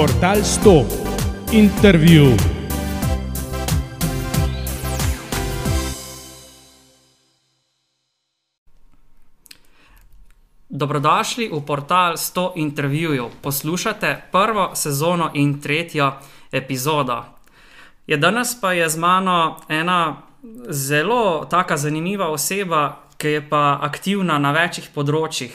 Portal 100 Intervju. Dobrodošli v portal 100 intervjujev. Poslušate prvo sezono in tretjo epizodo. Je danes pa je z mano ena zelo taka zanimiva oseba, ki je pa aktivna na večjih področjih.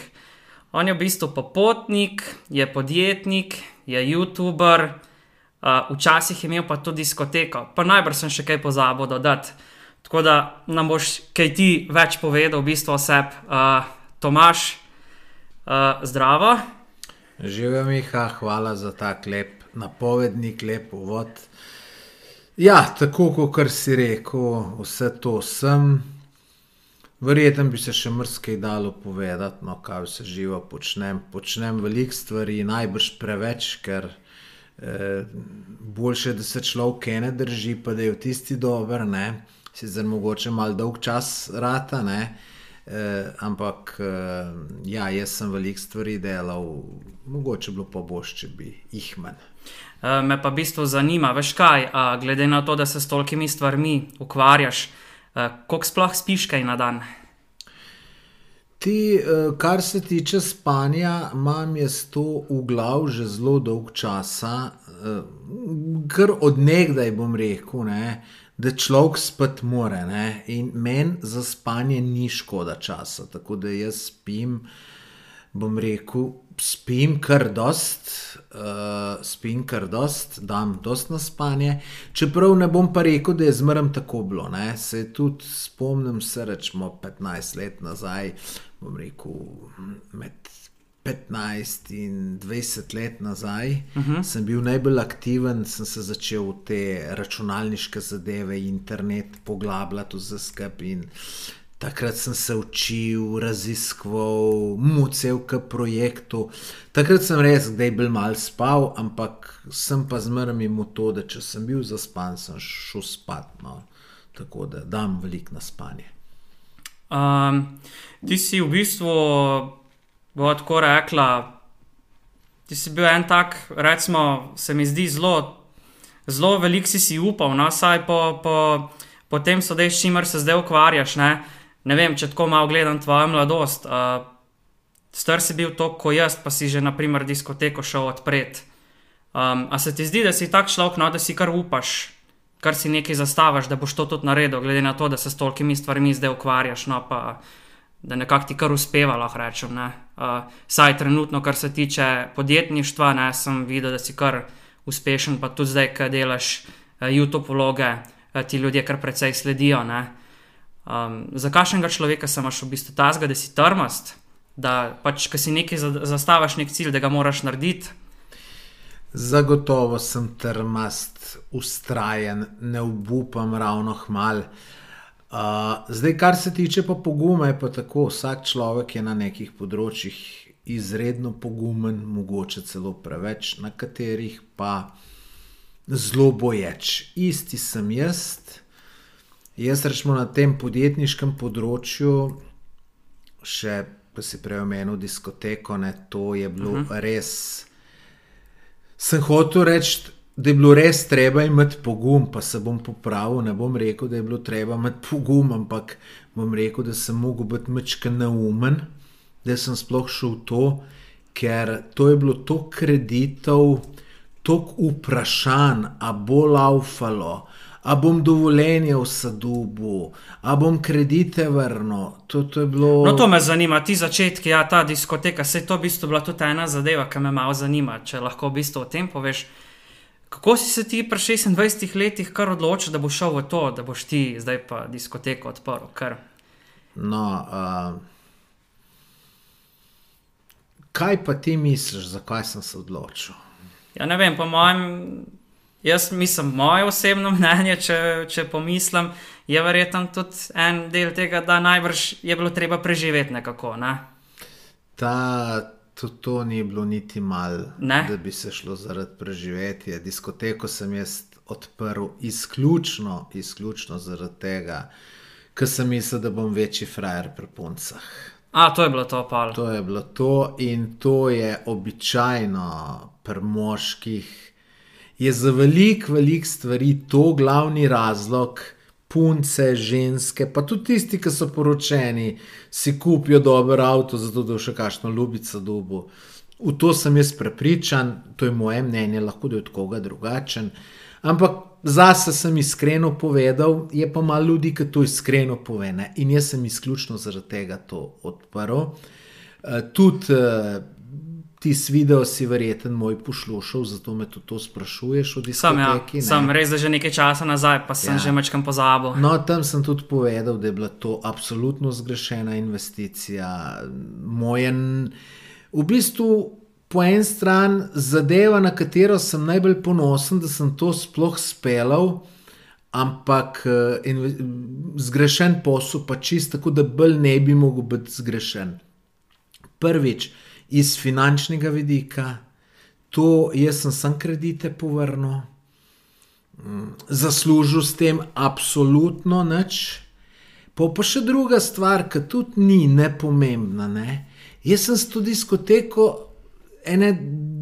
On je v bistvu popotnik, je podjetnik, je YouTuber, uh, včasih je imel pa tudi diskoteko, pa najbrž sem še kaj pozabil dodati. Tako da nam boš kaj ti več povedal, v bistvu oseb. Uh, Tomaš, uh, zdravo. Živijo Miha, hvala za ta lep napovednik, lep uvod. Ja, tako kot si rekel, vse to sem. Verjetno bi se še mrskaj dalo povedati, no, kaj vse živo počnem. Počnem veliko stvari, najbrž preveč, ker eh, boljše, da se človek ene drži, pa da je v tisti dober, ne. Sicer mogoče malo dolg čas rata, ne. Eh, ampak eh, ja, jaz sem veliko stvari delal, mogoče bilo pa boš, če bi jih manj. Uh, me pa v bistvu zanima, veš kaj, uh, glede na to, da se s tolkimi stvarmi ukvarjaš, koliko sploh spiš kaj na dan? Ti, eh, kar se tiče spanja, imam jaz to v glavu že zelo dolg časa, eh, kar odnegdaj bom rekel, ne, da človek spet more. Ne, in meni za spanje ni škoda časa, tako da jaz spim, bom rekel, spim kar dost, uh, spim kar dost, dam dost na spanje. Čeprav ne bom pa rekel, da je zmeraj tako bilo. Ne. Se tudi spomnim, se rečemo 15 let nazaj, bom rekel, med 15 in 20 let nazaj, uh -huh. sem bil najbolj aktiven, sem se začel v te računalniške zadeve, internet poglabljati vse skupaj. in Takrat sem se učil, raziskoval, mucev k projektu. Takrat sem res, da je bil mal spal, ampak sem pa zmeraj imel to, da če sem bil zaspan, sem šel spat. No. Tako da dam veliko na spanje. Um, ti si v bistvu, bo tako rekla, ti si bil en tak, recimo, se mi zdi zelo, zelo velik si si upal, no, saj po, po, po tem sodeč, s čimer se zdaj ukvarjaš. Ne, ne vem, če tako malo gledam tvojo mladost. Uh, star si bil to, ko jaz, pa si že, naprimer, diskoteko šel odpret. Um, a se ti zdi, da si tak človek, no, da si kar upaš, kar si nekaj zastavaš, da boš to tudi naredil, glede na to, da se s tolkimi stvarmi zdaj ukvarjaš, no pa da nekako ti kar uspeva, lahko rečem. Uh, saj trenutno, kar se tiče podjetništva, ne, sem videl, da si kar uspešen, pa tudi zdaj, ki delaš uh, YouTube vloge, uh, ti ljudje kar precej sledijo. Ne. Um, za kakšnega človeka sem v bistvu tazga, da si trmast, da pač, ki si nekaj zastavaš, nek cilj, da ga moraš narediti. Zagotovo sem trmast, ustrajen, ne obupam ravno hmal. Uh, zdaj, kar se tiče pa poguma, je pa tako, vsak človek je na nekih področjih izredno pogumen, mogoče celo preveč, na katerih pa zelo boječ. Isti sem jaz, jaz rečemo na tem podjetniškem področju, še pa si prej omenil diskoteko, ne, to je bilo uh -huh. res. Sem hotel reči, da je bilo res treba imeti pogum, pa se bom popravil. Ne bom rekel, da je bilo treba imeti pogum, ampak bom rekel, da sem mogel biti mečke neumen, da sem sploh šel v to, ker to je bilo toliko kreditov, toliko vprašanj, a bo laufalo. A bom dovoljenje v sadubu, a bom kredite vrnil. To, to je bilo. No, to me zanima, ti začetki, ja, ta diskoteka. Se je to v bistvu bila tudi ena zadeva, ki me malo zanima. Če lahko v bistvu o tem poveš, kako si se ti pri 26 letih kar odločil, da boš šel v to, da boš ti zdaj pa diskoteko odprl. Kar. No, uh, kaj pa ti misliš, zakaj sem se odločil? Ja, ne vem, po mojem, jaz mislim, moje osebno mnenje, če, če pomislim, je verjetno tudi en del tega, da najbrž je bilo treba preživeti nekako. Ne? Ta, to, to ni bilo niti malo, da bi se šlo zaradi preživetja. Diskoteko sem jaz odprl izključno, izključno zaradi tega, ker sem mislil, da bom večji frajer pri puncah. A, to je bilo to, pal. To je bilo to, in to je običajno pri moških je za velik, velik stvari to glavni razlog. Punce, ženske, pa tudi tisti, ki so poročeni, si kupijo dober avto, zato da še kakšno ljubico dobo. V to sem jaz prepričan, to je moje mnenje, lahko da je od koga drugačen. Ampak zase sem iskreno povedal, je pa malo ljudi, ki to iskreno pove. Ne? In jaz sem izključno zaradi tega to odprl. Uh, tudi uh, ti video si verjeten moj poslušal, zato me tudi to sprašuješ Sam, ja, ne? sem res že nekaj časa nazaj, pa sem Ja. že mečkam pozabil. No, tam sem tudi povedal, da je bila to absolutno zgrešena investicija. Moje, v bistvu, po eni strani zadeva, na katero sem najbolj ponosen, da sem to sploh speljal, ampak eh, inve- zgrešen posel, pa čist tako, da bolj ne bi mogel biti zgrešen. Prvič, iz finančnega vidika, to jaz sem sam kredite povrnil zaslužil s tem absolutno nič. Pa pa še druga stvar, ki tudi ni nepomembna. Ne? Jaz sem s to diskoteko ene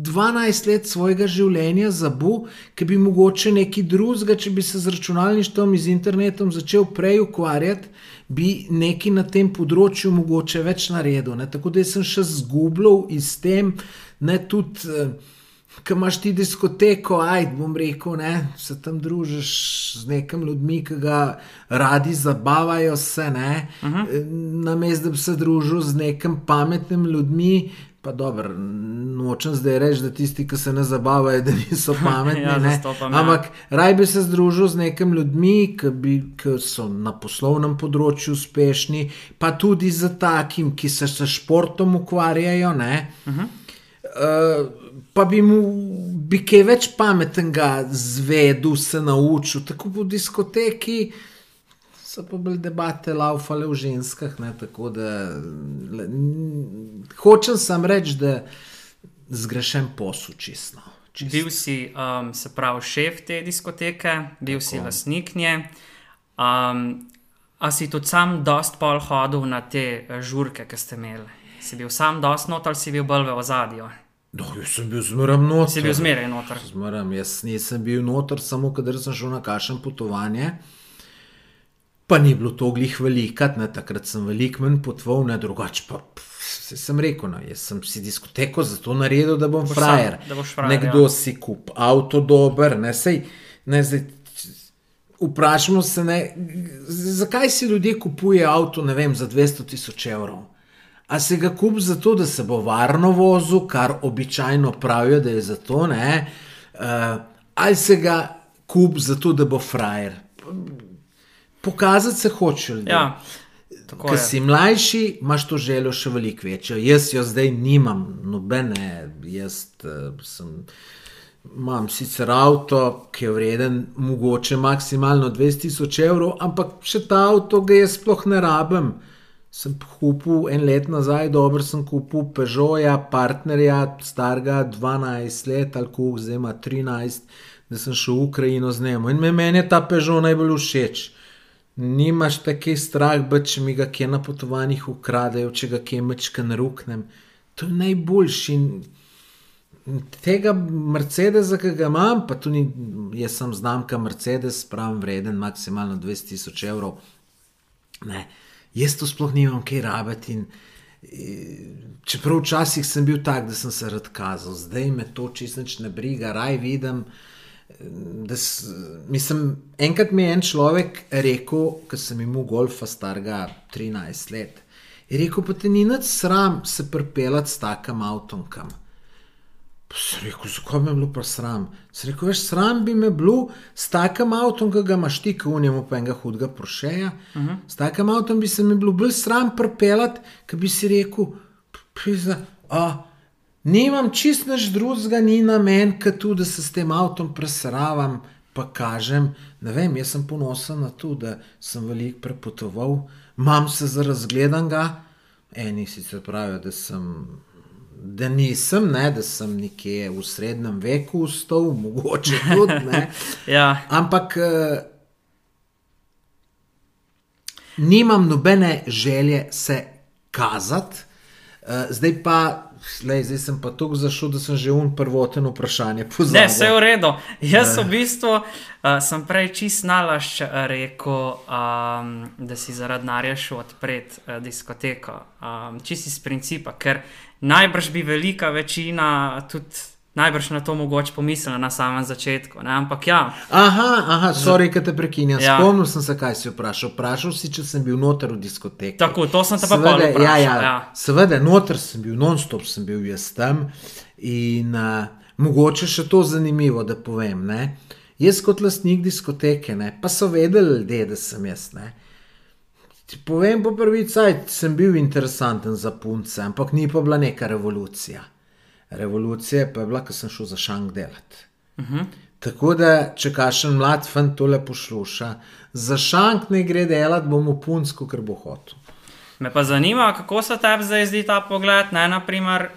12 let svojega življenja zabu, ki bi mogoče neki drugega, če bi se z računalništvom in z internetom začel prej ukvarjati, bi nekaj na tem področju mogoče več naredil. Ne? Tako da sem še zgubljal iz tem, ne tudi. eh, Ko imaš ti diskoteko, aj, bom rekel, ne, se tam družiš z nekim ljudmi, ki ga radi zabavajo, se ne, uh -huh. namesto da bi se družil z nekim pametnim ljudmi. Pa dobro, nočem zdaj reči, da tisti, ki se ne zabavajo, da niso pametni. Ja, ne. zastopam, ja. Ampak raj bi se združil z nekim ljudmi, ki, bi, ki so na poslovnem področju uspešni, pa tudi z takim, ki se s športom ukvarjajo. Ne. Uh -huh. Uh, pa bi mu bi kaj več pametnega zvedel, se naučil, tako po diskoteki. So pa bile debate laufale v ženskah, ne, tako da le, n- hočem sam reči, da zgrešen posel čisto. Čist. Bil si, um, se pravi, šef te diskoteke, bil Tako. si lastnik nje. Um, a si tudi sam dost pol hodil na te eh, žurke, ki ste imeli? Si bil sam dost not ali si bil bolj v ozadju? No, jaz sem bil zmeraj noter. Si bil zmeraj noter. Zmeram, jaz nisem bil noter, samo kadar sem šel na kašem potovanje. Pa ni bilo to glih velikat, ne, takrat sem velik manj potoval, ne drugače pa. Saj sem rekel, no, jaz sem si diskoteko zato naredil, da bom frajer. sam, da boš frajer, Nekdo ja. si kup avto dober, ne sej, ne zdaj. Vprašamo se, ne, zakaj si ljudje kupujejo avto, ne vem, za 200 tisoč evrov. A se ga kup zato, da se bo varno vozil, kar običajno pravijo, da je zato, ne, uh, ali se ga kup zato, da bo frajer. Pokazati se hoče ljudje. Ja, je. si mlajši, imaš to željo še veliko večjo. Jaz jo zdaj nimam, nobene, jaz uh, sem. Imam sicer avto, ki je vreden mogoče maksimalno 200 tisoč evrov, ampak še ta avto ga jaz sploh ne rabim. Sem kupil en let nazaj, dobro sem kupil Peugeota, partnerja, starega 12 let ali koliko, zdaj ima 13, da sem šel v Ukrajino z njim. In me- meni je ta Peugeot najbolj všeč. Nimaš taki strah, da če mi ga kje na potovanjih ukradejo, če ga kje mečka naruknem. To je najboljši. In Tega Mercedesa, ki ga imam, pa tudi ni- jaz sem znamka Mercedes, pravim, vreden maksimalno 200 tisoč evrov. Ne, jaz to sploh nimam kaj rabiti. In, eh, čeprav včasih sem bil tak, da sem se rad kazal, zdaj me to čisto ne briga, raj vidim. Da s, mislim, enkrat mi je en človek rekel, ker sem imel golfa starega 13 let. Je rekel, pa te ni nič sram se pripeljati s takim avtom kam. Sem rekel, zakaj bi me bilo pa sram? Sem rekel, veš, sram bi me bilo s takim avtom, ki ga imaš ti, kot njemu pa enega hudega prošeja. Uh -huh. S takim avtom bi se mi bilo bolj sram pripeljati, ki bi si rekel, pisa, a. Nimam čist nič drugega, ni na meni, kot tu, da se s tem avtom presravam, pa kažem. Ne vem, jaz sem ponosen na to, da sem veliko prepotoval, imam se za razgledanga. Eni sicer pravijo, da sem. Da nisem, ne, da sem nekje v srednjem veku ustal, mogoče tudi. Ne. Ja, Ampak eh, nimam nobene želje se kazati. Uh, zdaj pa, lej, zdaj sem pa tako zašel, da sem že un prvoten vprašanje Ne, pozabil. vse je v redu. Jaz v bistvu uh, sem prej čist nalašč rekel, um, da si zaradi narja šel odpreti uh, diskoteko. Um, čist iz principa, ker najbrž bi velika večina tudi najbrž na to mogoče pomislila na samem začetku. Ne? Ampak ja, Aha, aha, sorry, da te prekinjam. Ja. Spomnil sem se, kaj si vprašal. Vprašal si, če sem bil noter v diskoteki. tako, to sem te pa Seveda, vprašal. ja, ja, ja. seveda, noter sem bil, non-stop sem bil jaz tam. In uh, mogoče še to zanimivo, da povem. Ne? Jaz kot lastnik diskoteke, ne? pa so vedeli ljudje, da sem jaz. Ne? Ti povem po prvi cajt, sem bil interesanten za punce, ampak ni pa bila neka revolucija. Revolucija pa je bila, ko sem šel za šank delati. Uh -huh. Tako da, če kašen mlad fant tole posluša, za šank ne gre delati, bomo punsko, ker bo hotel. Me pa zanima, kako se tebi zdaj zdi ta pogled. Ne, naprimer,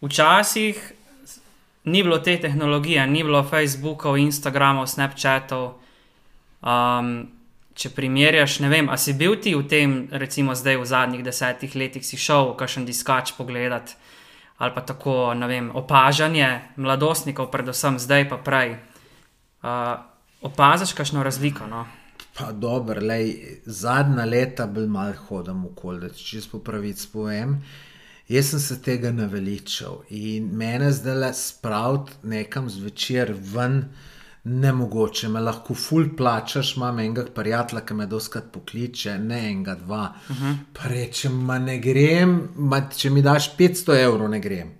včasih ni bilo te tehnologije, ni bilo Facebookov, Instagramov, Snapchatov. Um, če primerjaš, ne vem, a si bil ti v tem, recimo zdaj v zadnjih desetih letih, si šel v kakšen diskač pogledat ali pa tako, ne vem, opažanje mladostnikov, predvsem zdaj pa prej. Uh, opaziš kakšno razliko? No? Pa dobro, lej, zadnja leta bolj malo hodim okoli, da če čisto po pravici povem. Jaz sem se tega naveličal in mene zdaj le spraviti nekam zvečer ven. Nemogoče, me lahko ful plačaš, imam enega prijatelja, ki me doskrat pokliče, ne enega, dva. Uh -huh. Pa rečem, ma ne grem, ma, če mi daš 500 evrov, ne grem.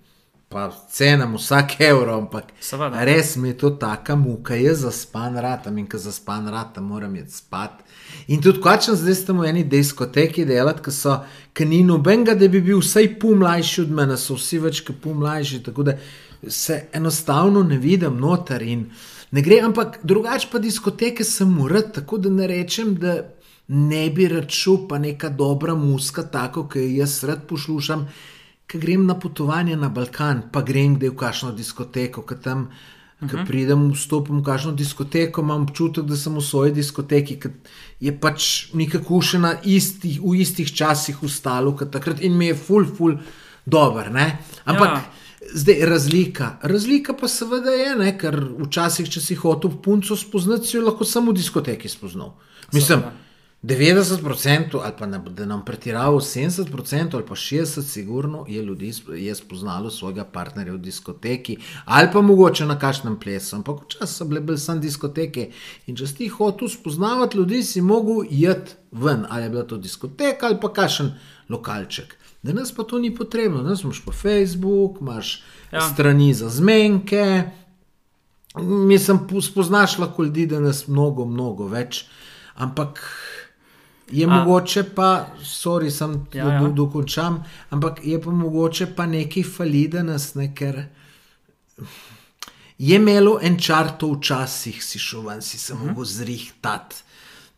Pa cenam vsak evro, ampak Seveda. res mi je to taka muka, jaz zaspan ratam in ko zaspan ratam, moram jeti spat. In tudi kačem zdaj ste v eni diskoteki delati, ki so, ki ni nobenega, da bi bil vsaj pol mlajši od mene, so vsi več kot pol mlajši, tako da se enostavno ne vidim noter in ne gre, ampak drugače pa diskoteke sem urad, tako da ne rečem, da ne bi račun, pa neka dobra muska, tako, ki jo jaz rad poslušam. Ko grem na potovanje na Balkan, pa grem kdaj v kakšno diskoteko, ki tam, uh -huh. ki pridem, vstopim v kakšno diskoteko, imam občutek, da sem v svoji diskoteki, ki je pač nekako še na istih, v istih časih ustalo, kot takrat in mi je ful, ful, dober. Ne? Ampak Ja. Zdaj razlika. Razlika pa seveda je, ne? ker včasih, če si hotel punco spoznati, si jo lahko samo v diskoteki spoznal. Mislim. Seveda. 90% ali pa ne, da nam pretirajo 70% ali pa 60%, sigurno je ljudi je spoznalo svojega partnerja v diskoteki ali pa mogoče na kakšnem plesu. Ampak včasih so bile bolj samo diskoteke in če si ti hotel spoznavati ljudi, si mogel iti ven, ali je bila to diskoteka ali pa kakšen lokalček. Danes pa to ni potrebno, danes imaš pa Facebook, imaš Ja. strani za zmenke. Mislim, po- spoznaš lahko ljudi danes mnogo, mnogo več, ampak je A. Mogoče pa, sorry, sem Ja, ja, ja. ja. do, dokončam, ampak je pa mogoče pa nekaj fali danes, ne, ker je imelo en čar to včasih, si šel ven, si se mogel zrihtati.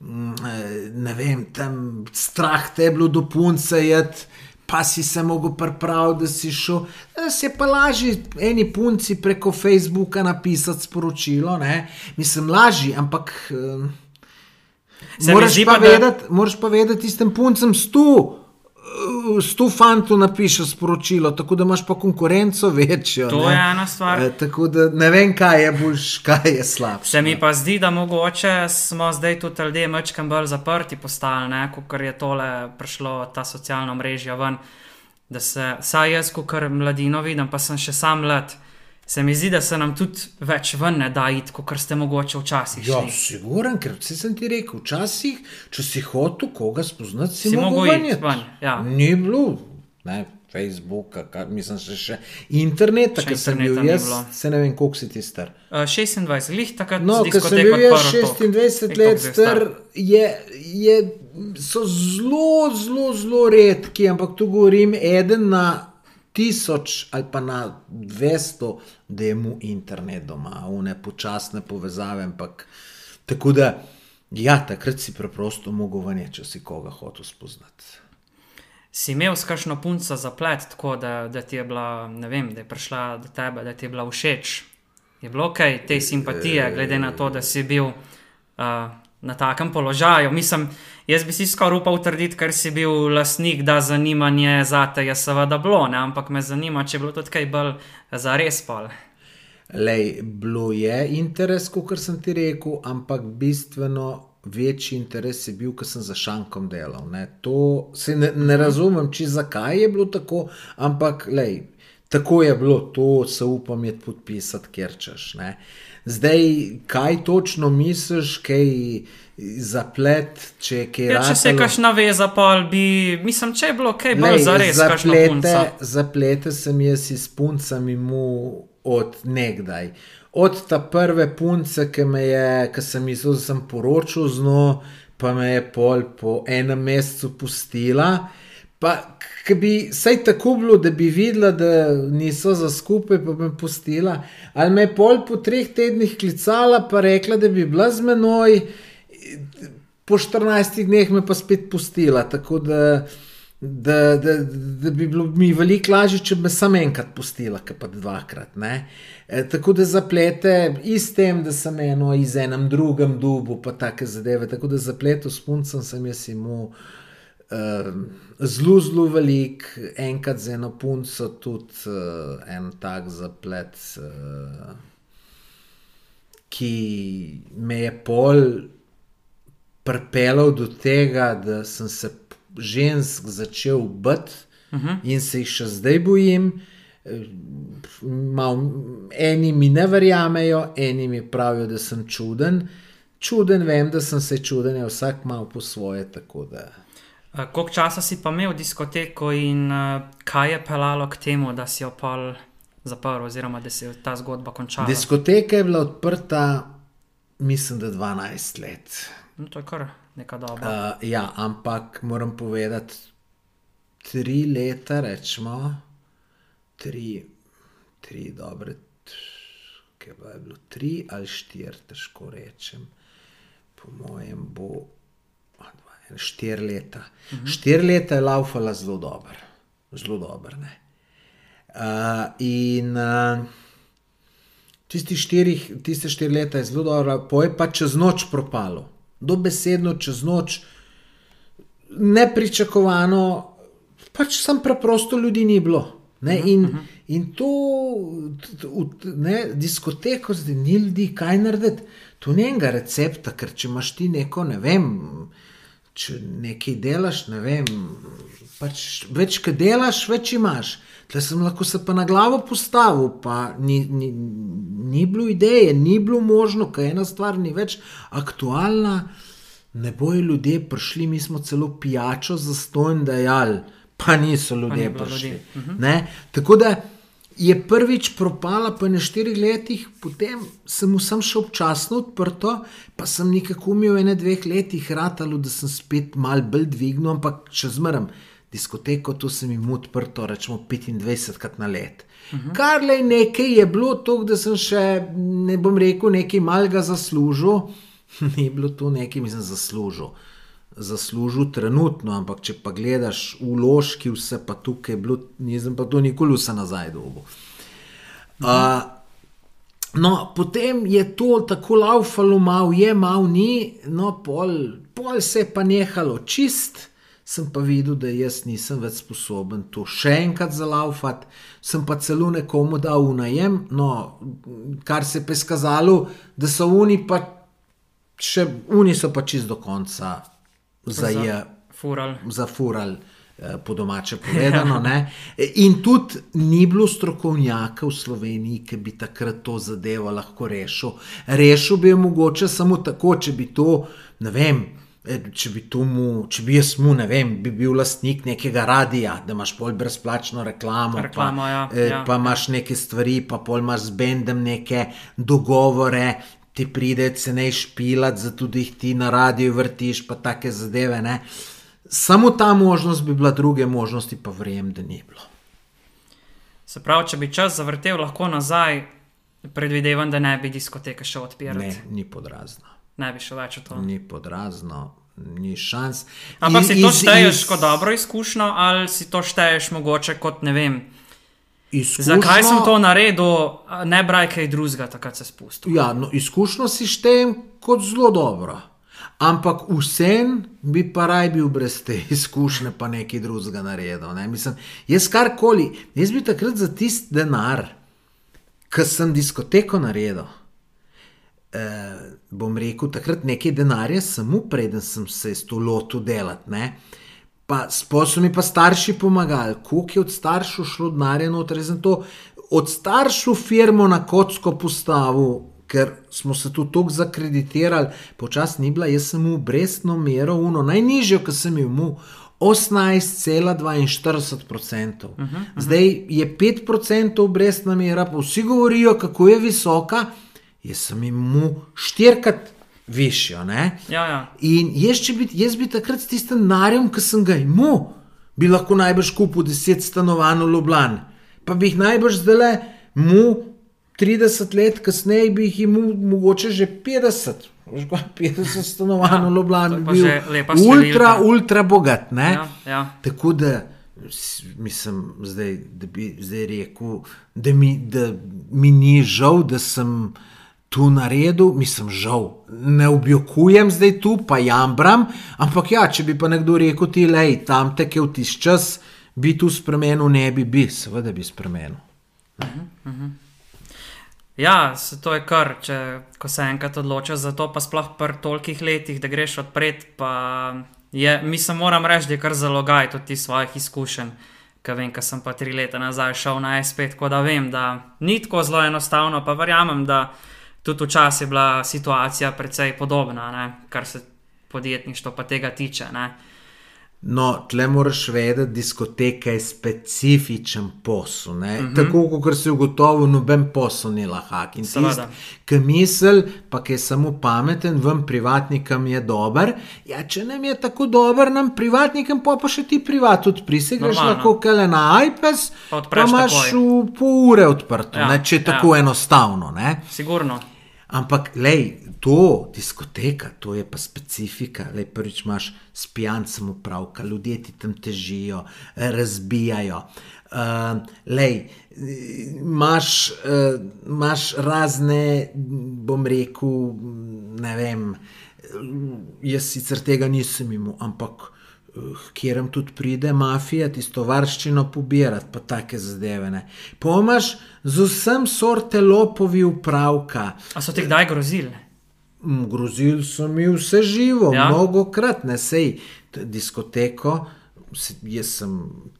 Mm, eh, Ne vem, tam strah te je bilo do punce jet, pa si se mogel pripraviti, da si šel. Je pa lažje eni punci preko Facebooka napisati sporočilo. Ne? Mislim, lažje, ampak. eh, Se Moraš pa, pa, da- vedeti, moraš pa vedeti, tistem puncem stu, stu fantu napišeš sporočilo, tako da imaš pa konkurenco večjo. To ne. je ena stvar. E, tako da ne vem, kaj je boljš, kaj je slabše. Se mi pa zdi, da mogoče smo zdaj tudi ljudje mečkam bolj zaprti postali, kot je tole prišlo, ta socialna mreža ven. Da se, saj jaz, ko kar mladino vidim, pa sem še sam mlad, se mi zdi, da se nam tudi več ven ne da iti, kot ste mogoče včasih Ja, siguren, ker vse sem ti rekel, včasih, če si hotel koga spoznati, si, Si mogel iti ven ja. Ni bilo, ne, Facebooka, kar, mislim, še, še interneta, Še ker sem bil jaz, se ne vem, koliko si ti star. Uh, 26, lih takrat No, z ker sem diskoteko bil jaz odprl tok. 26 Ej, let star, je, je, so zelo, zelo, zelo redki, ampak tu govorim eden na tisoč ali pa na 200, da je mu internet doma, vne počasne povezave. Ampak, tako da, ja, takrat si preprosto mogel vanje, če si koga hotel spoznati. Si imel s kakšno punco zaplet, tako da, da ti je bila, ne vem, da je prišla do tebe, da ti je bila všeč. Je bilo kaj te simpatije, glede na to, da si bil uh, na takem položaju. Mislim, jaz bi si skoraj upal trditi, ker si bil lastnik, da zanimanje za te je seveda bilo, ne? ampak me zanima, če je bilo tudi kaj bolj za res pol. Lej, bilo je interes, kot sem ti rekel, ampak bistveno večji interes je bil, ker sem za šankom delal. Ne, to se ne, ne razumem, če zakaj je bilo tako, ampak lej, tako je bilo, to se upam je podpisati, ker češ. Ne. Zdaj, kaj točno misliš, kaj zaplet, če je kaj Ja, če se je ratalo? kakšna veza, pol bi, mislim, če je bilo kaj bolj za res, zaplete, zaplete sem jaz s puncami mu od nekdaj. Od ta prve punce, ki me je, ki sem mislil, da sem poročil z njo, pa me je pol po enem mesecu pustila. Pa, ki bi vsaj tako bilo, da bi videla, da niso za skupaj, pa bi me pustila. Ali me je pol po treh tednih klicala, pa rekla, da bi bila z menoj, po 14 dneh me pa spet pustila. Tako da, da, da, da bi bilo mi veliko lažje, če bi me samo enkrat pustila, kot pa dvakrat. Ne? E, tako da zaplete in s tem, da sem eno iz enem drugem dubu, pa take zadeve. Tako da zapletel s puncem sem jaz imel. Uh, zelo, zelo velik, enkrat z eno punco, tudi uh, en tak zaplet, uh, ki me je pol pripeljal do tega, da sem se žensk začel bati uh -huh. in se jih še zdaj bojim. Eh, Mal, eni mi ne verjamejo, eni mi pravijo, da sem čuden. Čuden vem, da sem se čuden, je vsak malo po svoje. tako Da... Uh, koliko časa si pa imel diskoteko in uh, kaj je pelalo k temu, da si jo pol zaprl, oziroma da se je ta zgodba končala? Diskoteka je bila odprta, mislim, da 12 let. no, to je kar neka doba. Uh, ja, ampak moram povedati, tri leta, rečemo, tri, tri dobre, kaj pa je bilo, tri ali štiri, težko rečem. Po mojem bo štiri leta. Uh -huh. Štiri leta je laufala zelo dobro, zelo dobro. Uh, in uh, Tisti štirih, tiste štiri leta je zelo dobro, poje pa čez noč propalo. Dobesedno čez noč, nepričakovano, pač sem preprosto ljudi ni bilo. Ne, in, in to, t- t- v- ne, diskoteko, zdaj ni ljudi, kaj narediti. Tu ni enega recepta, ker če imaš ti neko, ne vem, če nekaj delaš, ne vem, pač več, kaj delaš, več imaš. Tle sem lahko se pa na glavo postavil, pa ni, ni, ni bilo ideje, ni bilo možno, ker ena stvar ni več aktualna. Ne bojo ljudje prišli, mi smo celo pijačo za stojn dajali, pa niso ljudje bilo prišli. ljudi. Uh -huh. Tako da je prvič propala, pa na štirih letih, potem sem vsem še občasno odprto, pa sem nekako umil ene dveh letih ratalo, da sem spet mal bolj dvignil, ampak še zmeraj diskoteko, to sem jim odprto, rečemo 25 krat na let. Uh -huh. Kar le nekaj je bilo, to, da sem še, ne bom rekel, nekaj malega zaslužil, ni bilo to nekaj, mislim, zaslužil. Zaslužil trenutno, ampak če pa gledaš vložki, vse pa tukaj je bilo, nisem pa to nikoli vse nazaj dobil. Uh, no, potem je to tako laufalo, malo je, malo ni, no, pol, pol se je pa nehalo čist. Sem pa videl, da jaz nisem več sposoben to še enkrat zalaufati, sem pa celo nekomu dal v najem, no, kar se je pa izkazalo, da so oni pa še, oni so pa čist do konca zaje, Fural. zafurali, eh, po domače povedano. ne. In tudi ni bilo strokovnjaka v Sloveniji, ki bi takrat to zadevo lahko rešil. Rešil bi jo mogoče samo tako, če bi to, ne vem. eh, Če bi, mu, če bi jaz mu, ne vem, bi bil lastnik nekega radia, da imaš pol brezplačno reklamo, Reklamo, pa, ja, eh, ja, pa imaš neke stvari, pa pol imaš z bendem neke dogovore, ti pride cenej špilat, zato jih ti na radiju vrtiš, pa take zadeve. Ne? Samo ta možnost bi bila, druge možnosti pa verjem, da ni bilo. Se pravi, če bi čas zavrtel lahko nazaj, predvidevam, da ne bi diskoteke še odpirali. Ne, ni podrazno. ne bi šel več v to. Ni podrazno, ni šans. Ampak si to šteješ iz- kot dobro izkušnjo, ali si to šteješ mogoče kot ne vem. Izkušnjo- Zakaj sem to naredil, ne braj kaj drugega, takrat se spustil. Ja, no, izkušnjo si štejem kot zelo dobro. Ampak vsem bi pa raj bil brez te izkušnje, pa nekaj drugega naredil. Ne? Mislim, jaz karkoli, jaz bi takrat za tisti denar, ki sem diskoteko naredil, eh, bom rekel, takrat nekaj denarja, samo preden sem se s to lotil delati. Pa so mi pa starši pomagali, koliko je od staršev šlo denarja noter, jaz sem to od staršev firmo na kocko postavil, ker smo se tu tako zakreditirali, počasno ni bila, jaz sem v brestno mero, uno najnižjo, ki sem jim imel. 18,42%. Uh -huh, uh -huh. Zdaj je 5% obrestna mera, pa vsi govorijo, kako je visoka, jaz sem jim mu štirikrat višjo. Ja, ja. In jaz, bi, jaz bi takrat s tistim narjem, ki sem ga imel, bi lahko najbrž kupil 10 stanovanj v Ljubljani pa bi jih najbrž zdaj le mu 30 let kasneje, bi jih imel mogoče že 50. 50 stanovanj v Ljubljani, bi bil ultra, ultra bogat. Ja, ja. Tako da mislim, zdaj, da bi zdaj rekel, da mi, da mi ni žal, da sem tu naredil, mislim, žal. Ne objokujem zdaj tu, pa jambram, ampak ja, če bi pa nekdo rekel, ti le, tam te je v tiš čas bi tu spremenil, ne bi bil, seveda bi spremenil. Uh -huh, uh -huh. Ja, to je kar, če se enkrat odločiš za to, pa sploh pri tolikih letih, da greš odpred. Je, mislim, moram reči, da je kar zalogaj tudi svojih izkušenj. Ker vem, ker sem pa tri leta nazaj šel na SP, tako da vem, da ni tako zelo enostavno, pa verjamem, da tudi včasih je bila situacija precej podobna, ne, kar se podjetništva pa tega tiče. Ne. No, tle moraš vedeti, diskoteka je specifičen posel. Uh mhm. -huh. Tako kot si ugotovil, noben posel ni lahak. In tisti, ki misli, pa ki je samo pameten, vam privatnikom je dober. Ja, če nam je tako dober, nam privatnikom pa pa še ti privat odpri. Se greš lahko kele na iPad, pa, pa imaš v pol ure odprto, ja, ne, če je ja. tako enostavno. Ne. Sigurno. Ampak, lej, to diskoteka, to je pa specifika. Lej, prvič imaš s pijancem upravka, ljudje ti tam težijo, razbijajo. Uh, lej, imaš, uh, imaš razne, bom rekel, ne vem, jaz sicer tega nisem imel, ampak kjer tudi pride mafija, tisto varščino pobirati, pa take zadeve. Pomaž z vsem sorte lopovi upravka. A so ti kdaj grozili? Grozili so mi vse živo, ja? mnogo krat, ne sej diskoteko. Jaz sem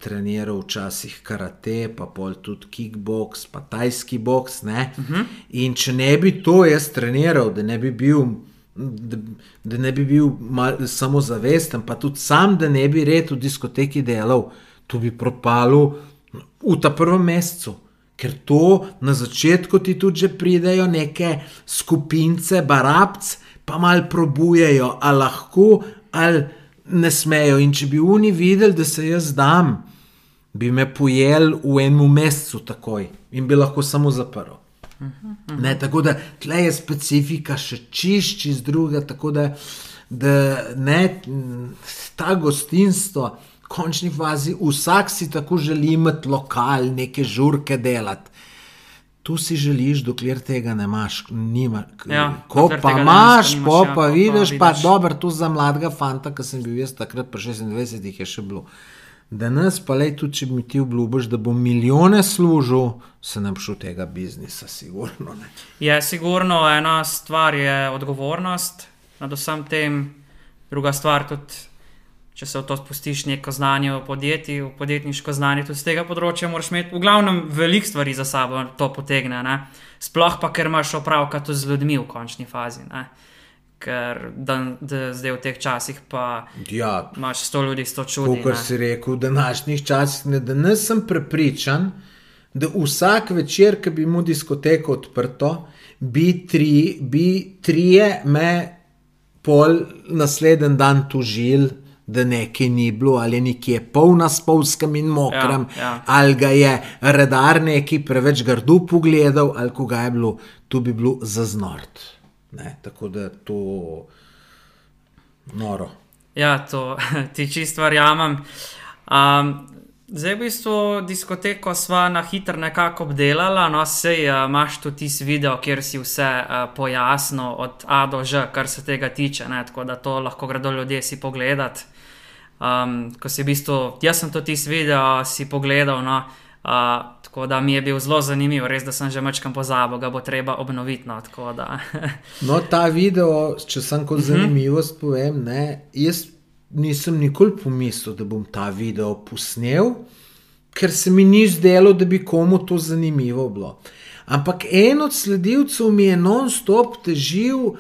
treniral včasih karate, pa pol tudi kickbox, pa tajski box. Uh mhm. -huh. In če ne bi to jaz treniral, da ne bi bil da, da ne bi bil samo zavesten, pa tudi sam, da ne bi red v diskoteki delal, to bi propalo v ta prvem mesecu. Ker to na začetku ti tudi že pridejo neke skupince, barabc, pa mal probujejo, ali lahko, ali ne smejo. In če bi oni videli, da se jaz dam, bi me pojel v enem mesecu takoj in bi lahko samo zaprl. Ne, tako da tle je specifika še čišči z druge, tako da, da ne, ta gostinstvo, v končni fazi, vsak si tako želi imeti lokal, neke žurke delati. Tu si želiš, dokler tega ne imaš, nima. Ja, ko pa imaš, po ja, pa vidiš, pa, pa dobro, tu za mladega fanta, ki sem bil jaz takrat, pa 26 jih je še bilo. Danes pa le tudi, če mi ti obljubiš, da bo milijone služil, se nam šel tega biznisa, sigurno. Ne. Je sigurno ena stvar, je odgovornost nad vsem tem, druga stvar tudi. Če se v to spustiš neko znanje v podjetju, v podjetniško znanje, tudi z tega področja, moraš imeti v glavnem veliko stvari za sabo, da to potegne. Ne? Sploh pa, ker imaš opravka tudi z ljudmi v končni fazi. Ne? Ker dan, da, zdaj v teh časih pa ja, imaš sto ljudi, sto čudi. Kot si rekel, v današnjih časih, ne, da nisem prepričan, da vsak večer, ki bi mu diskoteko odprto, bi, tri, bi trije me pol naslednji dan tužili. Da nekaj ni bilo, ali nekje polna spolskem in mokrem, ja, ja. ali ga je redar neki preveč grdo pogledal, ali koga je bilo, tu bi bilo zaznort. Ne? Tako da je to noro. Ja, to ti čisto verjamem. Um, Zdaj, v bistvu, diskoteko sva na hitro nekako obdelala, no, sej uh, imaš tudi tisti video, kjer si vse uh, pojasnil, od A do Ž, kar se tega tiče, ne, tako da to lahko gredo ljudje si pogledat. Um, ko si v bistvu, jaz sem to tisti video si pogledal, no, uh, tako da mi je bil zelo zanimiv, res da sem že mečkam pozabil, ga bo treba obnoviti. No. No, ta video, če sem kot zanimivost povem, ne, jaz nisem nikoli pomislil, da bom ta video posnel, ker se mi ni zdelo, da bi komu to zanimivo bilo. Ampak en od sledilcev mi je non-stop težil,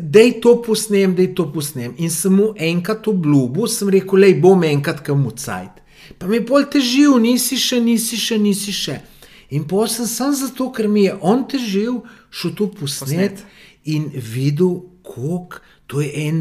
da je to posnem, da je to posnem. In sem mu enkrat obljubil, sem rekel, le bom enkrat kam ucajt. Pa mi je bolj težil, nisi še, nisi še, nisi še. In pa sem zato, ker mi je on težil, šel to posnet, posnet. in videl, kako to je en.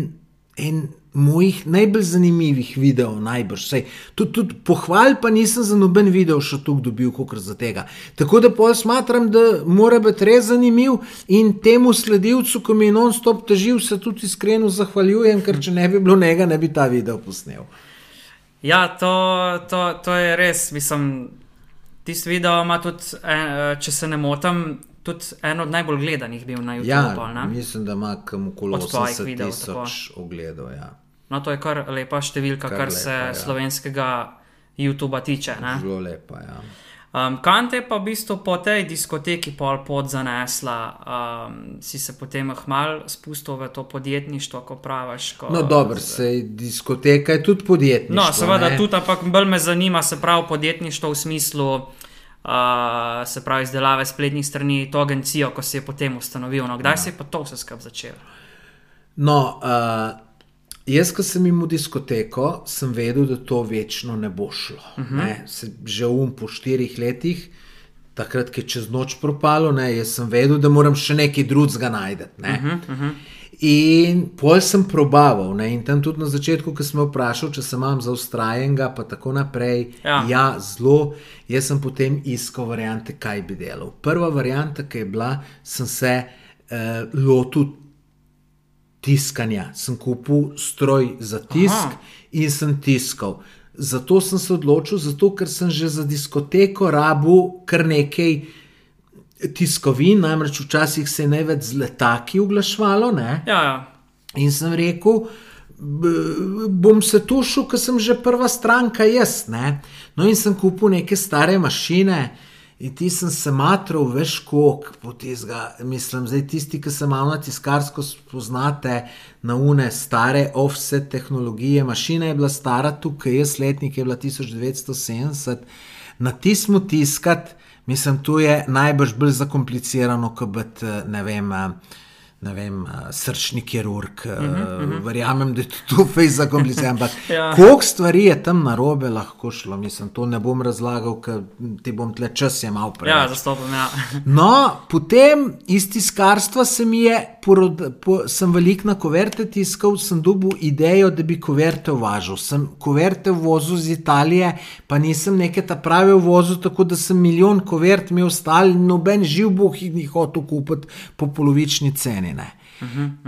En mojih najbolj zanimivih videov, najbrž. Sej, tudi, tudi pohval, pa nisem za noben video še tako dobil, kot za tega. Tako da pol smatram, da mora biti res zanimiv in temu sledilcu, ki mi je non-stop težil, se tudi iskreno zahvaljujem, ker če ne bi bilo njega, ne bi ta video posnel. Ja, to, to, to je res. Mislim, tisti video ima tudi, eh, če se ne motim, tudi en od najbolj gledanih bil na YouTubu. Ja, pol, mislim, da ima kam okoli Od tvojih 80 videov, tisoč ogledov. Ja. No, to je kar lepa številka, kar, kar lepa, se ja. slovenskega YouTuba tiče. Ne? Zelo lepa. Ja. Um, Kam te pa v bistvu po tej diskoteki pol pot zanesla, um, si se potem hmal spustil v to podjetništvo, ko praviš? Ko, No, dobro, sej diskoteka je tudi podjetništvo. No, seveda ne. tudi, ampak bolj me zanima, se pravi, podjetništvo v smislu, uh, se pravi, izdelave spletnih strani, to agencijo, ko si je potem ustanovil. No, kdaj ja. si je pa to vse skupaj začel? No, uh, jaz, ko sem imel diskoteko, sem vedel, da to večno ne bo šlo. Uh -huh. ne, se, že um po štirih letih, takrat, ki je čez noč propalo, ne, jaz sem vedel, da moram še nekaj drugega najti. Uh -huh, uh -huh. In pol sem probaval, ne, in tam tudi na začetku, ko sem me vprašal, če se imam za ustrajenega, pa tako naprej. Ja. ja, zelo. Jaz sem potem iskal variante, kaj bi delal. Prva varianta, ki je bila, sem se uh, lotil tiskanja. Sem kupil stroj za tisk Aha. In sem tiskal. Zato sem se odločil, zato ker sem že za diskoteko rabil kar nekaj tiskovin, namreč včasih se je največ z letaki oglašvalo. Ne? Ja, ja. In sem rekel, "B- bom se tušil, ker sem že prva stranka jaz. Ne? No, in sem kupil neke stare mašine. In ti sem se matral, veš, koliko potizga. Mislim, zdaj tisti, ki se malo na tiskarsko spoznate, na une stare offset tehnologije. Mašina je bila stara tukaj, jaz letnik je bila 1970. Na tismu tiskat, mislim, tu je najbrž bolj zakomplicirano, kot biti, ne vem. eh, Ne vem, eh, srčni kirurg, uh -huh, uh -huh. verjamem, da je to fejs zakomplicirano. Ampak Ja. koliko stvari je tam na robe lahko šlo, mislim, to ne bom razlagal, ker ti bom tle čas je malo preveč. ja zastopam. Ja. No, potem iz tiskarstva se mi je, porod, po, sem velik na koverte tiskal, sem dobil idejo, da bi koverte uvažal. Sem koverte vozil iz Italije, pa nisem neke ta prave vozil, tako da sem milijon kovert imel stal, noben živ boh jih ni hotel kupiti po polovični ceni. Ne.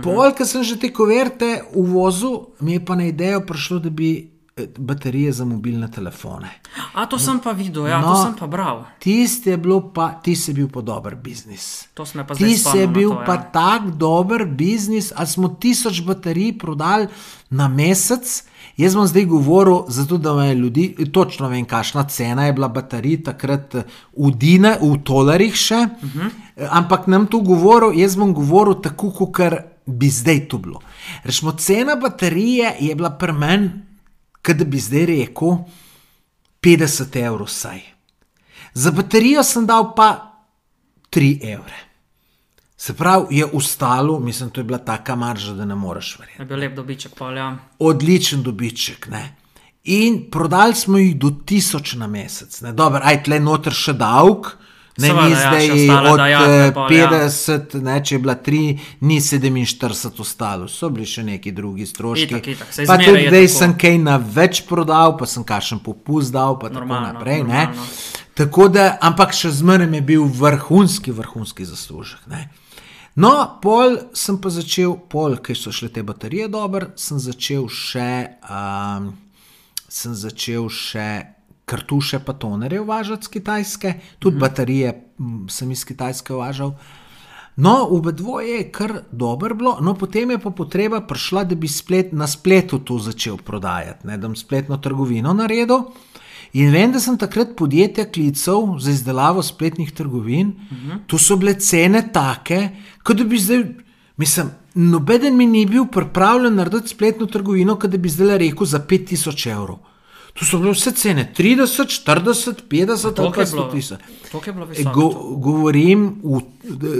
Pol, ker sem že te koverte uvozil, mi je pa na idejo prišlo, da bi eh, baterije za mobilne telefone. A to sem pa videl, ja, no, to sem pa bral. Tisti je bilo pa, ti si bil pa dober biznis. To sem pa zdaj Ti si bil to, ja. pa tak dober biznis, a smo tisoč baterij prodali na mesec. Jaz bom zdaj govoril, zato da me ljudi, točno vem, kakšna cena je bila baterij takrat eh, v, Dine, v tolarjih še. Uh Mhm. -huh. Ampak nam tu govoril, jaz bom govoril tako, kot bi zdaj to bilo. Rečemo, cena baterije je bila pri meni, kot bi zdaj rekel, 50 evrov vsaj. Za baterijo sem dal pa 3 evre. Se pravi, je ustalo, mislim, to je bila taka marža, da ne moreš verjeti. Je bil lep dobiček, pol, ja. Odličen dobiček. Ne? In prodali smo jih do tisoč na mesec. Ne? Dobro, aj tle noter še davek. Ne, Seveda, ni ja, zdaj še ostale od eh, pol, ja. 50, ne, če je bila 3, ni 47 ostalo, so bili še neki drugi stroški. Itak, itak, saj Pa tudi zdaj sem kaj na več prodal, pa sem kašen popust dal, pa Normalno, tako naprej. ne. Tako da, ampak še zmeraj je bil vrhunski, vrhunski zaslužek. Ne. No, pol sem pa začel, pol, ker so šle te baterije dobro, sem začel še, um, sem začel še kartuše pa tonerje uvažati z Kitajske, tudi mm -hmm. baterije sem iz Kitajske uvažal. No, v dvoje je kar dobro bilo, no potem je pa potreba prišla, da bi splet, na spletu to začel prodajati, ne, da bi spletno trgovino naredil. In vem, da sem takrat podjetja klical za izdelavo spletnih trgovin, uh -huh. tu so bile cene take, kot da bi zdaj, mislim, nobeden mi ni bil pripravljen narediti spletno trgovino, kot da bi zdaj rekel za 5000 evrov. Tu so bile vse cene, 30, 40, 50, Toliko je 100 bilo- tisoč. E, Go, govorim, v,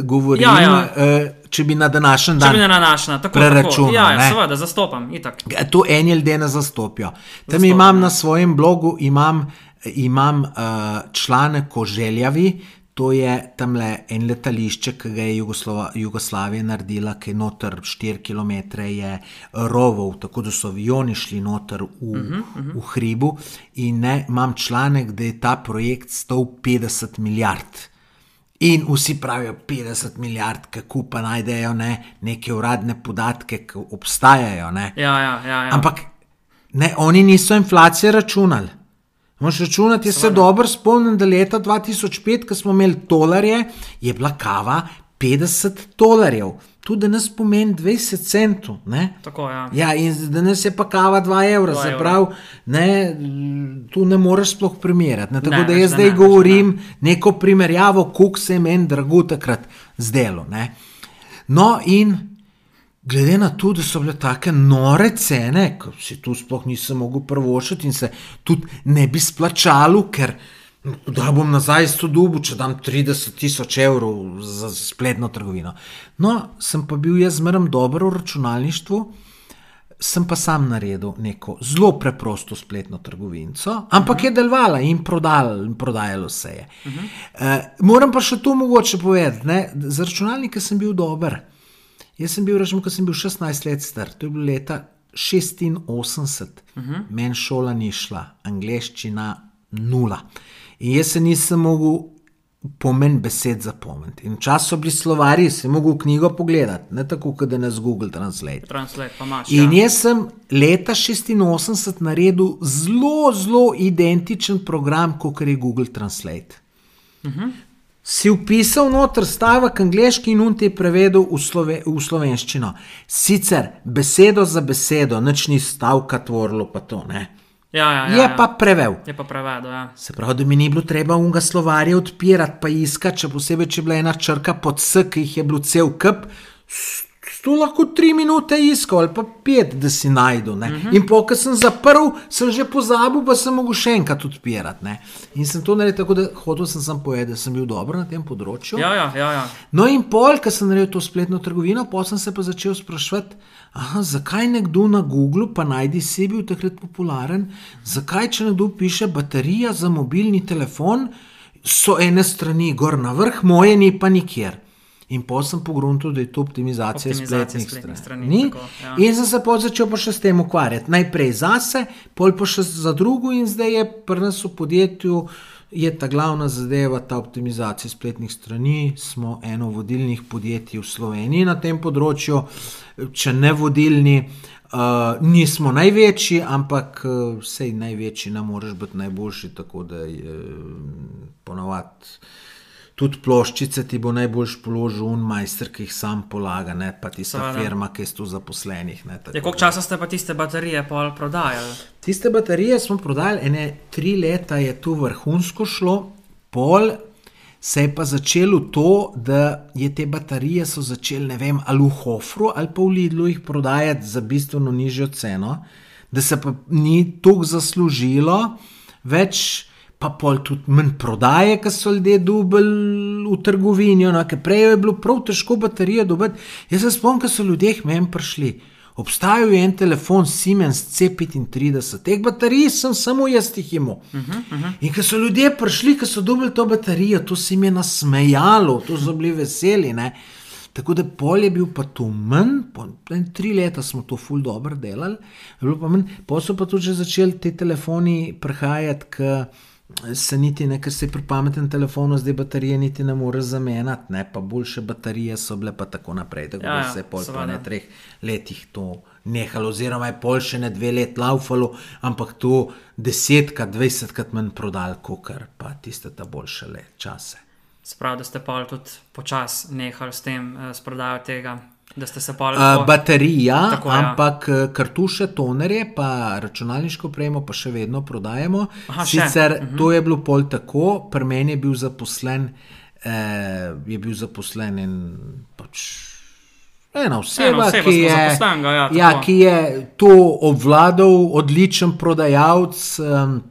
govorim Ja, ja. eh, če bi na današnji Če dan bi ne nanašala, tako preračunal, tako. Ja, ja, ne. seveda, zastopam, itak. Ja, To eni ljudje ne zastopijo. Tam Zastopam, imam ja. na svojem blogu imam, imam uh, članek o željavi. To je tam le en letališče, ki ga je Jugoslova, Jugoslavija naredila, ki je noter 4 km je rovov, tako da so avioni šli noter v, uh -huh, uh -huh. v hribu. In ne, imam članek, da je ta projekt stal 50 milijard. In vsi pravijo 50 milijard, kako pa najdejo ne, neke uradne podatke, ki obstajajo. Ne. Ja, ja, ja. ja. Ampak ne, oni niso inflacije računali. Moš računati, jaz se dobro spomnim, da leta 2005, ko smo imeli dolarje, je bila kava 50 dolarjev. Tu danes pomeni 20 centov. Ne? Tako, ja. Ja, in danes je pa kava 2 evra, se pravi, ne, tu ne moreš sploh primerjati. Ne? Tako Ne, ne, da jaz da zdaj ne, govorim neko primerjavo, koliko se je meni drago takrat zdelo. Ne? No, in glede na to, da so bile tako nore cene, ko si tu sploh nisem mogel prvošiti in se tudi ne bi splačalo, ker da bom nazaj to dubu, če dam 30 tisoč evrov za spletno trgovino. No, sem pa bil jaz zmeraj dober v računalništvu. Sem pa sam naredil neko zelo preprosto spletno trgovino, ampak uh -huh. je delovala in prodal, in prodajalo se je. Uh -huh. uh, moram pa še to mogoče povedati, ne? za računalnike sem bil dober. Jaz sem bil, rečem, ko sem bil 16 let star, to je bilo leta 86, uh -huh. meni šola ni šla, angliščina nula. In jaz se nisem mogel pomen besed zapomniti. In včasih so bili slovari, si mogel knjigo pogledati, ne tako, kot da ne z Google Translate. Translate pa imaš. In ja. jaz sem leta 86 naredil zelo, zelo identičen program, kot je Google Translate. Uh -huh. Si upisal noter stavek angliški in un ti je prevedel v, slove, v slovenščino. Sicer besedo za besedo, nič ni stavka tvorilo, pa to ne. Ja, ja, ja, Je ja. pa prevel. Je pa prevedel, ja. Se pravi, da mi ni bilo treba unga slovarja odpirati, pa iskati, še posebej, če je bila ena črka pod S, ki jih je bilo cel kup. To lahko tri minute iskal ali pa pet, da si najdu. Uh -huh. In po, ko sem zaprl, sem že pozabil, pa sem mogel še enkrat odpirati. Ne? In sem to naredil tako, da hotel sem sam povedati, da sem bil dober na tem področju. Ja, ja, ja. ja. No, in pol, ko sem naredil to spletno trgovino, pa sem se pa začel spraševati, aha, zakaj nekdo na Googlu, pa najdi si bil takrat popularen, zakaj če nekdo piše baterija za mobilni telefon, so ene strani gor na vrh, moje ni pa nikjer. In pa sem pogrunil, da je to optimizacija, Optimizacija spletnih, spletnih strani. strani, Ni? tako, ja. In sem se začel pa še s tem ukvarjati. Najprej zase, pol pa še za drugo, in zdaj je pri nas v podjetju. Je ta glavna zadeva, ta optimizacija spletnih strani. Smo eno vodilnih podjetij v Sloveniji na tem področju, če ne vodilni, uh, nismo največji, ampak uh, vsej največji, ne moreš biti najboljši, tako da je ponovadi. Tudi ploščice ti bo najbolj položil un majster, ki jih sam polaga, ne pa tista Seveda. firma, ki je tu zaposlenih. Ne, tako Ja, koliko časa ste pa tiste baterije pol prodajali? Tiste baterije smo prodali, ene tri leta je tu vrhunsko šlo, pol se je pa začelo to, da je te baterije so začeli, ne vem, ali v Hofru ali pa v Lidlu jih prodajati za bistveno nižjo ceno, da se pa ni toliko zaslužilo, več pa pol tudi manj prodaje, ker so ljudje dubli v trgovini, no, ker prej je bilo prav težko baterije dobiti. Jaz se spomnim, ko so ljudje k meni prišli. Obstajal je en telefon Siemens C35, teh baterij sem samo jaz jih imel. Uh -huh, uh -huh. In ko so ljudje prišli, ko so dobili to baterijo, to se jim je nasmejalo, to so bili veseli. Ne? Tako da pol je bil pa to manj, po tri leta smo to ful dobro delali, bilo pa manj, pa so pa tudi začeli ti telefoni prihajati se niti ne, ker se pri pametnem telefonu zdaj baterije niti ne more zamenjati, ne pa boljše baterije so bile pa tako naprej. Tako Ja, da ja, se je pol po ne treh letih to nehalo, oziroma je pol še ne dve let laufalo, ampak to desetkrat, dvajsetkrat manj prodal, kot pa tiste ta boljše le čase. Sprav, da ste pa tudi počasi nehali s tem, uh, s prodajo tega, da ste se pa Uh, baterija, Tako, ja. ampak ja. kartuše, tonerje, pa računalniško premo, pa še vedno prodajemo. Aha, še? Sicer uh -huh. to je bilo pol tako, pri meni je bil zaposlen, eh, je bil zaposlen en pač. Ena oseba, Ena oseba ki, je, zaposlenega, ja, ja, ki je to obvladal, odličen prodajalec, um,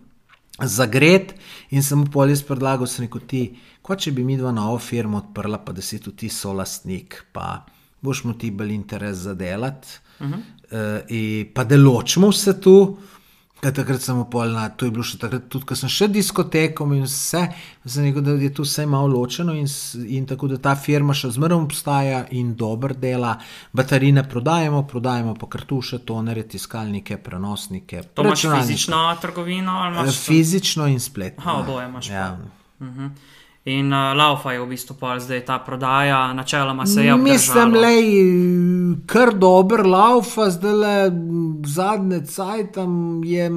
zagret. In sem mu pol jaz predlagal, sem rekel, ti, ko če bi mi dva novo firmo odprla, pa da si tudi ti solastnik, pa boš mu ti bolj interes za delati. Uh -huh. uh, pa da ločimo vse tu. Ker takrat sem pol na, to je bilo še takrat, tudi ko sem še diskotekom in vse, sem rekel, da je tu vse malo ločeno in, in tako da ta firma še zmeraj obstaja in dobro dela. Baterije prodajemo, prodajemo pa kartuše, tonere, tiskalnike, prenosnike. To imaš fizično trgovino ali Eh, imaš Fizično in spletno. Aha, oboje imaš Ja. In uh, laufa je v bistvu pa zdaj ta prodaja, načeloma se je Mislim, obdržalo. le, kar dober laufa, zdaj le zadnje cajt tam je,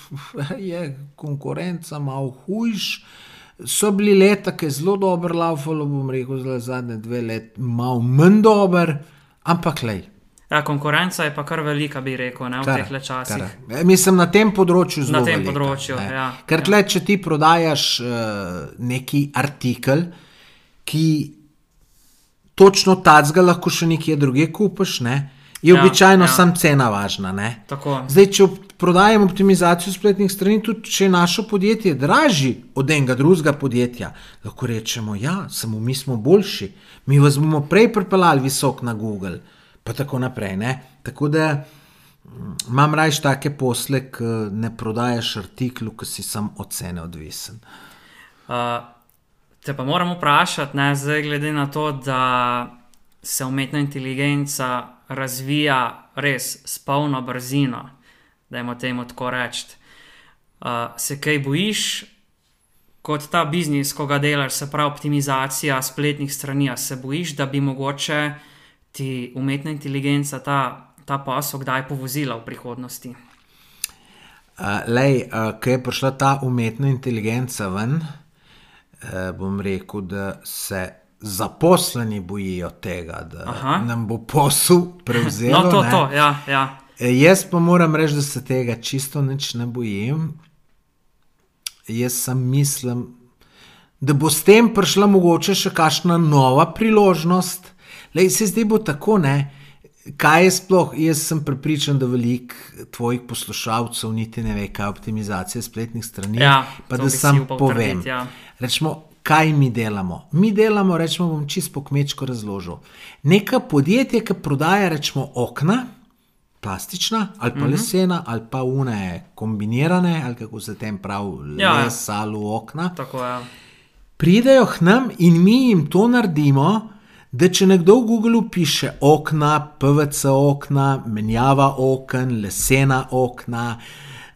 je konkurenca malo hujš. So bili leta, ki je zelo dobro laufalo, bom rekel, zdaj zadnje dve leti malo manj dober, ampak lej. Ja, konkurenca je pa kar velika, bi rekel, ne, v Kar, teh časih. kar. E, Mislim, na tem področju zelo. Na tem velika, področju, ne. ja, Ker ja. tle, če ti prodajaš uh, neki artikel, ki točno tacga lahko še nekje druge kupiš, ne, je Ja, običajno ja. sam cena važna. Zdaj, če prodajam optimizacijo spletnih strani, tudi če je naše podjetje dražje od enega drugega podjetja, lahko rečemo, ja, samo mi smo boljši, mi vas bomo prej pripeljali visok na Google, pa tako naprej. Ne? Tako da mm, imam rajš take posle, ki ne prodajaš artiklu, ki si sam od cene odvisen. Uh, te pa moram vprašati, ne, zdaj glede na to, da se umetna inteligenca razvija res s polno brzino, da jim temu tako reči. Uh, se kaj bojiš, kot ta biznis, ko ga delaš, se pravi optimizacija spletnih strani, se bojiš, da bi mogoče ti umetna inteligenca ta, ta posel kdaj povozila v prihodnosti? Uh, lej, uh, ko je prišla ta umetna inteligenca ven, uh, bom rekel, da se zaposleni bojijo tega, da Aha. nam bo posel prevzel. No, to, to, ja, ja. E, Jaz pa moram reči, da se tega čisto nič ne bojim. Jaz sem mislim, da bo s tem prišla mogoče še kakšna nova priložnost. Lej, se zdaj bo tako, ne. Kaj je sploh, jaz sem prepričan, da veliko tvojih poslušalcev niti ne ve, kaj je optimizacija spletnih strani. Ja, pa da sam povem. trditi, ja. Rečemo, kaj mi delamo? Mi delamo, rečemo, bom čisto po kmečko razložil. Neka podjetje, ki prodaja, rečemo, okna, plastična ali pa lesena, ali pa une kombinirane, ali kako se tem pravi, Ja, ja. les ali okna. Tako je. Pridejo k nam in mi jim to naredimo. Da, če nekdo v Googlu piše okna, PVC okna, menjava okn, lesena okna,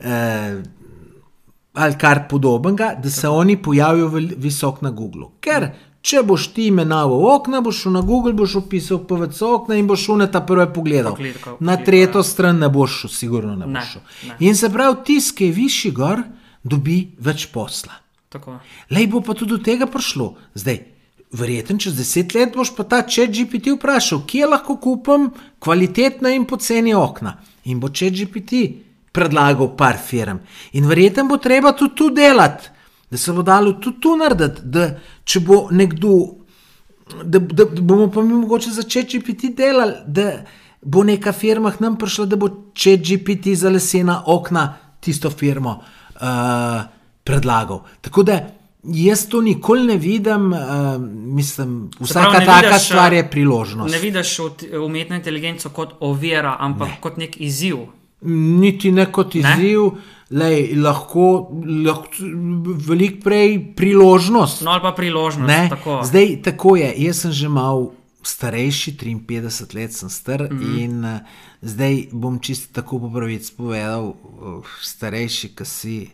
eh, ali kar podobnega, da se oni pojavijo visoko na Googlu. Ker če boš ti imenoval okna, boš šel na Google, boš opisal PVC okna in boš šel na ta prve pogledal. Poklikal, Na tretjo ja. stran ne boš šel, sigurno ne boš šel. In se pravi, tisk, ki je višji gor, dobi več posla. Tako. Lej bo pa tudi do tega prišlo. Zdaj, verjetno čez deset let boš pa ta čet GPT vprašal, kje lahko kupim kvalitetna in poceni okna. In bo čet GPT predlagal par firm. In verjetno bo treba tudi tu delati, da se bo dalo tudi tu narediti, da če bo nekdo. Da, da, da bomo pa mi mogoče začeti GPT delati, da bo neka firma k nam prišla, da bo če GPT za lesena okna tisto firmo uh, predlagal. Tako da jaz to nikoli ne vidim, uh, mislim, pravi, vsaka ne taka vidiš, stvar eh, je priložnost. Ne vidiš umetno inteligenco kot ovira, ampak ne. kot nek izziv. Niti ne kot izziv, lej, lahko, lahko veliko prej priložnost. No, ali pa priložnost. Ne, Tako. zdaj tako je. Jaz sem že malo starejši, 53 let sem star mm. -hmm. in uh, zdaj bom čisto tako po pravici povedal, uh, starejši, ki si,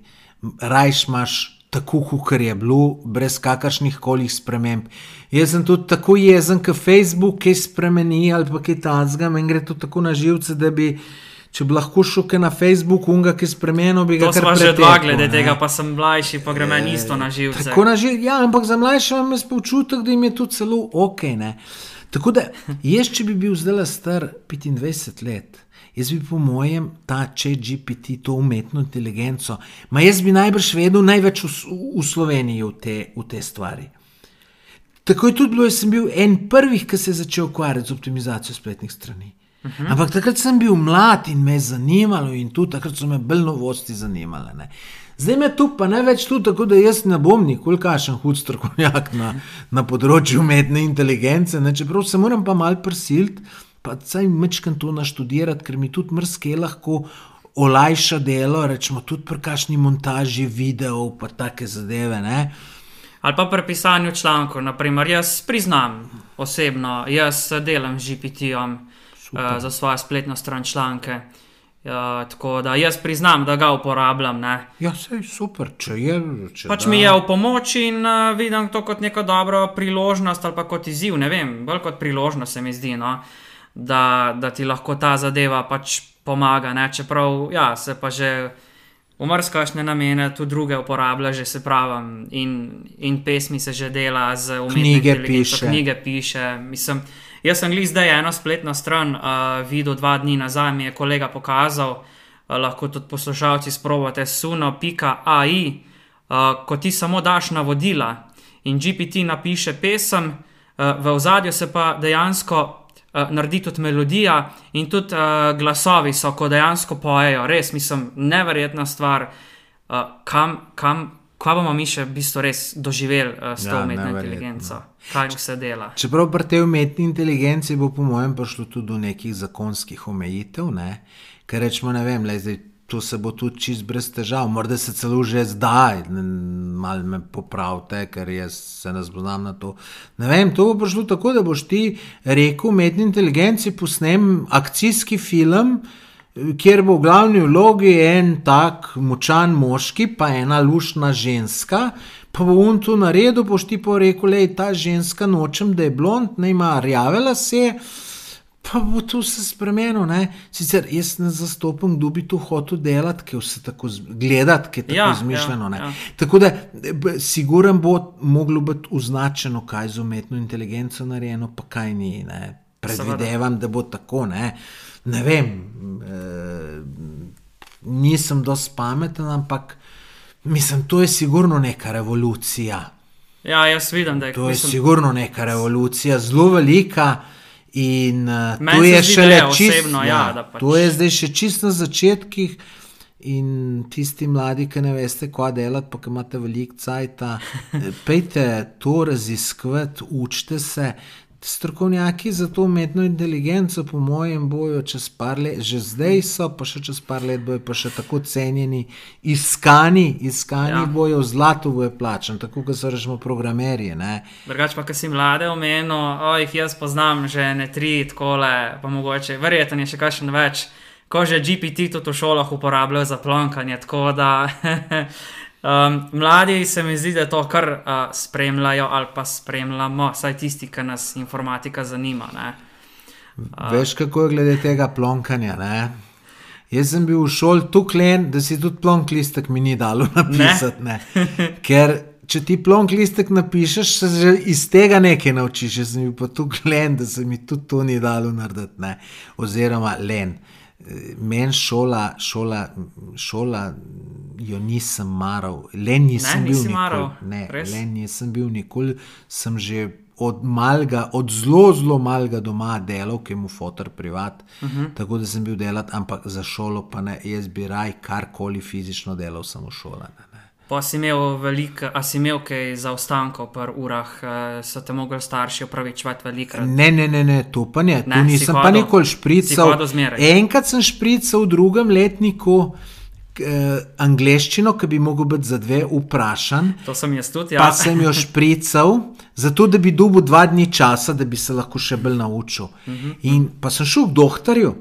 rajš imaš tako, kot je bilo, brez kakršnih koli sprememb. Jaz sem tudi tako jezen, kot Facebook, ki spremeni ali pa kaj tasga, meni gre to tako na živce, da bi. Če bi lahko šel na Facebook, unga, ki je spremenil, bi ga To kar smo že pretekel, dva glede ne. tega, pa sem mlajši, pa gre meni isto na živce. Tako na živce. Ja, ampak za mlajše imam jaz pa občutek, da jim je to celo ok. Ne? Tako da, jaz, če bi bil zdaj star 25 let, jaz bi po mojem ta če GPT, to umetno inteligenco, ma jaz bi najbrž vedel največ v, v Sloveniji v te, v te stvari. Tako je tudi bilo, jaz sem bil en prvih, ki se je začel ukvarjati z optimizacijo spletnih strani. Uh -huh. Ampak takrat sem bil mlad in me je zanimalo, in tudi takrat so me bolj novosti zanimale. Ne. Zdaj me tu pa največ tu, tako da jaz ne bom nikoli kašen hud strokovnjak na, na področju umetne inteligence, ne, čeprav se moram pa mal prisiliti, pa saj mečkam to naštudirati, ker mi tudi mrske lahko olajša delo, rečemo tudi pri kakšni montaži videov, pa take zadeve. Ne. Ali pa pri pisanju člankov, naprimer, jaz priznam osebno, jaz delam z GPT-om uh, za svojo spletno stran članke. Uh, tako da jaz priznam, da ga uporabljam. Ne. Ja, sej super, če je. Če Pač da. mi je v pomoč in uh, vidim to kot neko dobro priložnost ali pa kot izziv, ne vem, bolj kot priložnost se mi zdi, no, da, da ti lahko ta zadeva pač pomaga. Ne? Čeprav ja, se pa že v mrzkašne namene tudi druge uporablja, že se pravim, in, in pesmi se že dela z Knjige inteligenco, piše. Knjige piše. Mislim, jaz sem glih zdaj eno spletno stran uh, videl dva dni nazaj, mi je kolega pokazal. Uh, lahko tudi poslušalci sprovate suno.ai, uh, ko ti samo daš navodila in GPT napiše pesem, uh, v ozadju se pa dejansko uh, naredi tudi melodija in tudi uh, glasovi so, ko dejansko pojejo. Res, mislim, neverjetna stvar, uh, kam, kam, kaj bomo mi še v bistvu res doživeli uh, s to Ja, umetno inteligenco, kaj vse dela. Čeprav pri tej umetni inteligenci bo, po mojem, prišlo tudi do nekih zakonskih omejitev, ne? ker rečemo, ne vem, lej, zdaj, to se bo tudi čist brez težav, morda se celo že zdaj, malo me popravite, ker jaz se ne spoznam na to. Ne vem, to bo prišlo tako, da boš ti rekel umetni inteligenci, posnem akcijski film. Kjer bo v glavni vlogi en tak močan moški, pa ena lušna ženska, pa bo on to naredil, boš ti pa rekel, da je ta ženska nočem, da je blond, ne ima rjave lase, pa bo to vse spremenilo. ne. Sicer jaz ne zastopam, kdo bi to hotel delati, ki vse tako gledati, ki je tako Ja, ja, izmišljeno. ja, Ja. Tako da, siguren bo moglo biti označeno, kaj je z umetno inteligenco narejeno, pa kaj ni. Ne. Predvidevam, da bo tako. Ne, ne vem, e, nisem dosti pameten, ampak mislim, to je sigurno neka revolucija. Ja, jaz vidim, da je To je mislim, sigurno neka revolucija, zelo velika. In uh, Meni to je zdi, šele je čist, osebno, ja, da pač- To je zdaj še čisto na začetkih. In tisti mladi, ki ne veste, kaj delati, pa ki imate veliko cajta, eh, pejte to raziskovati, učite se. Strokovnjaki za to umetno inteligenco, po mojem, bojo čez par let, že zdaj so, pa še čez par let bojo pa še tako cenjeni, iskani, iskani Ja. bojo, zlato bojo plačani, tako kot so rečemo programerji. Drugač pa, ki si mlade omenil, o, jih jaz poznam že ne tri, takole, pa mogoče, verjetno je še kakšen več, ko že GPT tudi v šolah uporabljajo za plonkanje. Tako da um, mladi se mi zdi, da to kar uh, spremljajo ali pa spremljamo, saj tisti, ki nas informatika zanima. Ne? Veš, kako je glede tega plonkanja. Ne? Jaz sem bil v šoli tako len, da si tudi plonk listek mi ni dalo napisati. Ne? Ker če ti plonk listek napišeš, se že iz tega nekaj naučiš. Jaz sem bil pa tako len, da se mi tudi to ni dalo narediti. Ne? Oziroma len. Meni šola, šola, šola, jo nisem maral, le nisem Ne, bil nikoli. Ne, Res? le nisem bil nikoli, sem že od malega, od zelo, zelo malega doma delal, ki mu fotor privat, uh -huh. tako da sem bil delat, ampak za šolo pa ne, jaz bi raj karkoli fizično delal, samo šola. Ne. Pa si imel veliko, a si imel kaj zaostankov pri urah, uh, so te mogli starši opravičevati velikrat. Ne, ne, ne, ne, to pa ne, Ne, si nisem pa hodil- nikoli si šprical. Enkrat sem šprical v drugem letniku eh, angleščino, ki bi mogel biti za dve vprašan. To sem jaz tudi, Pa ja. sem jo šprical, zato da bi dobil dva dni časa, da bi se lahko še bolj naučil. Uh -huh. In pa sem šel k doktorju.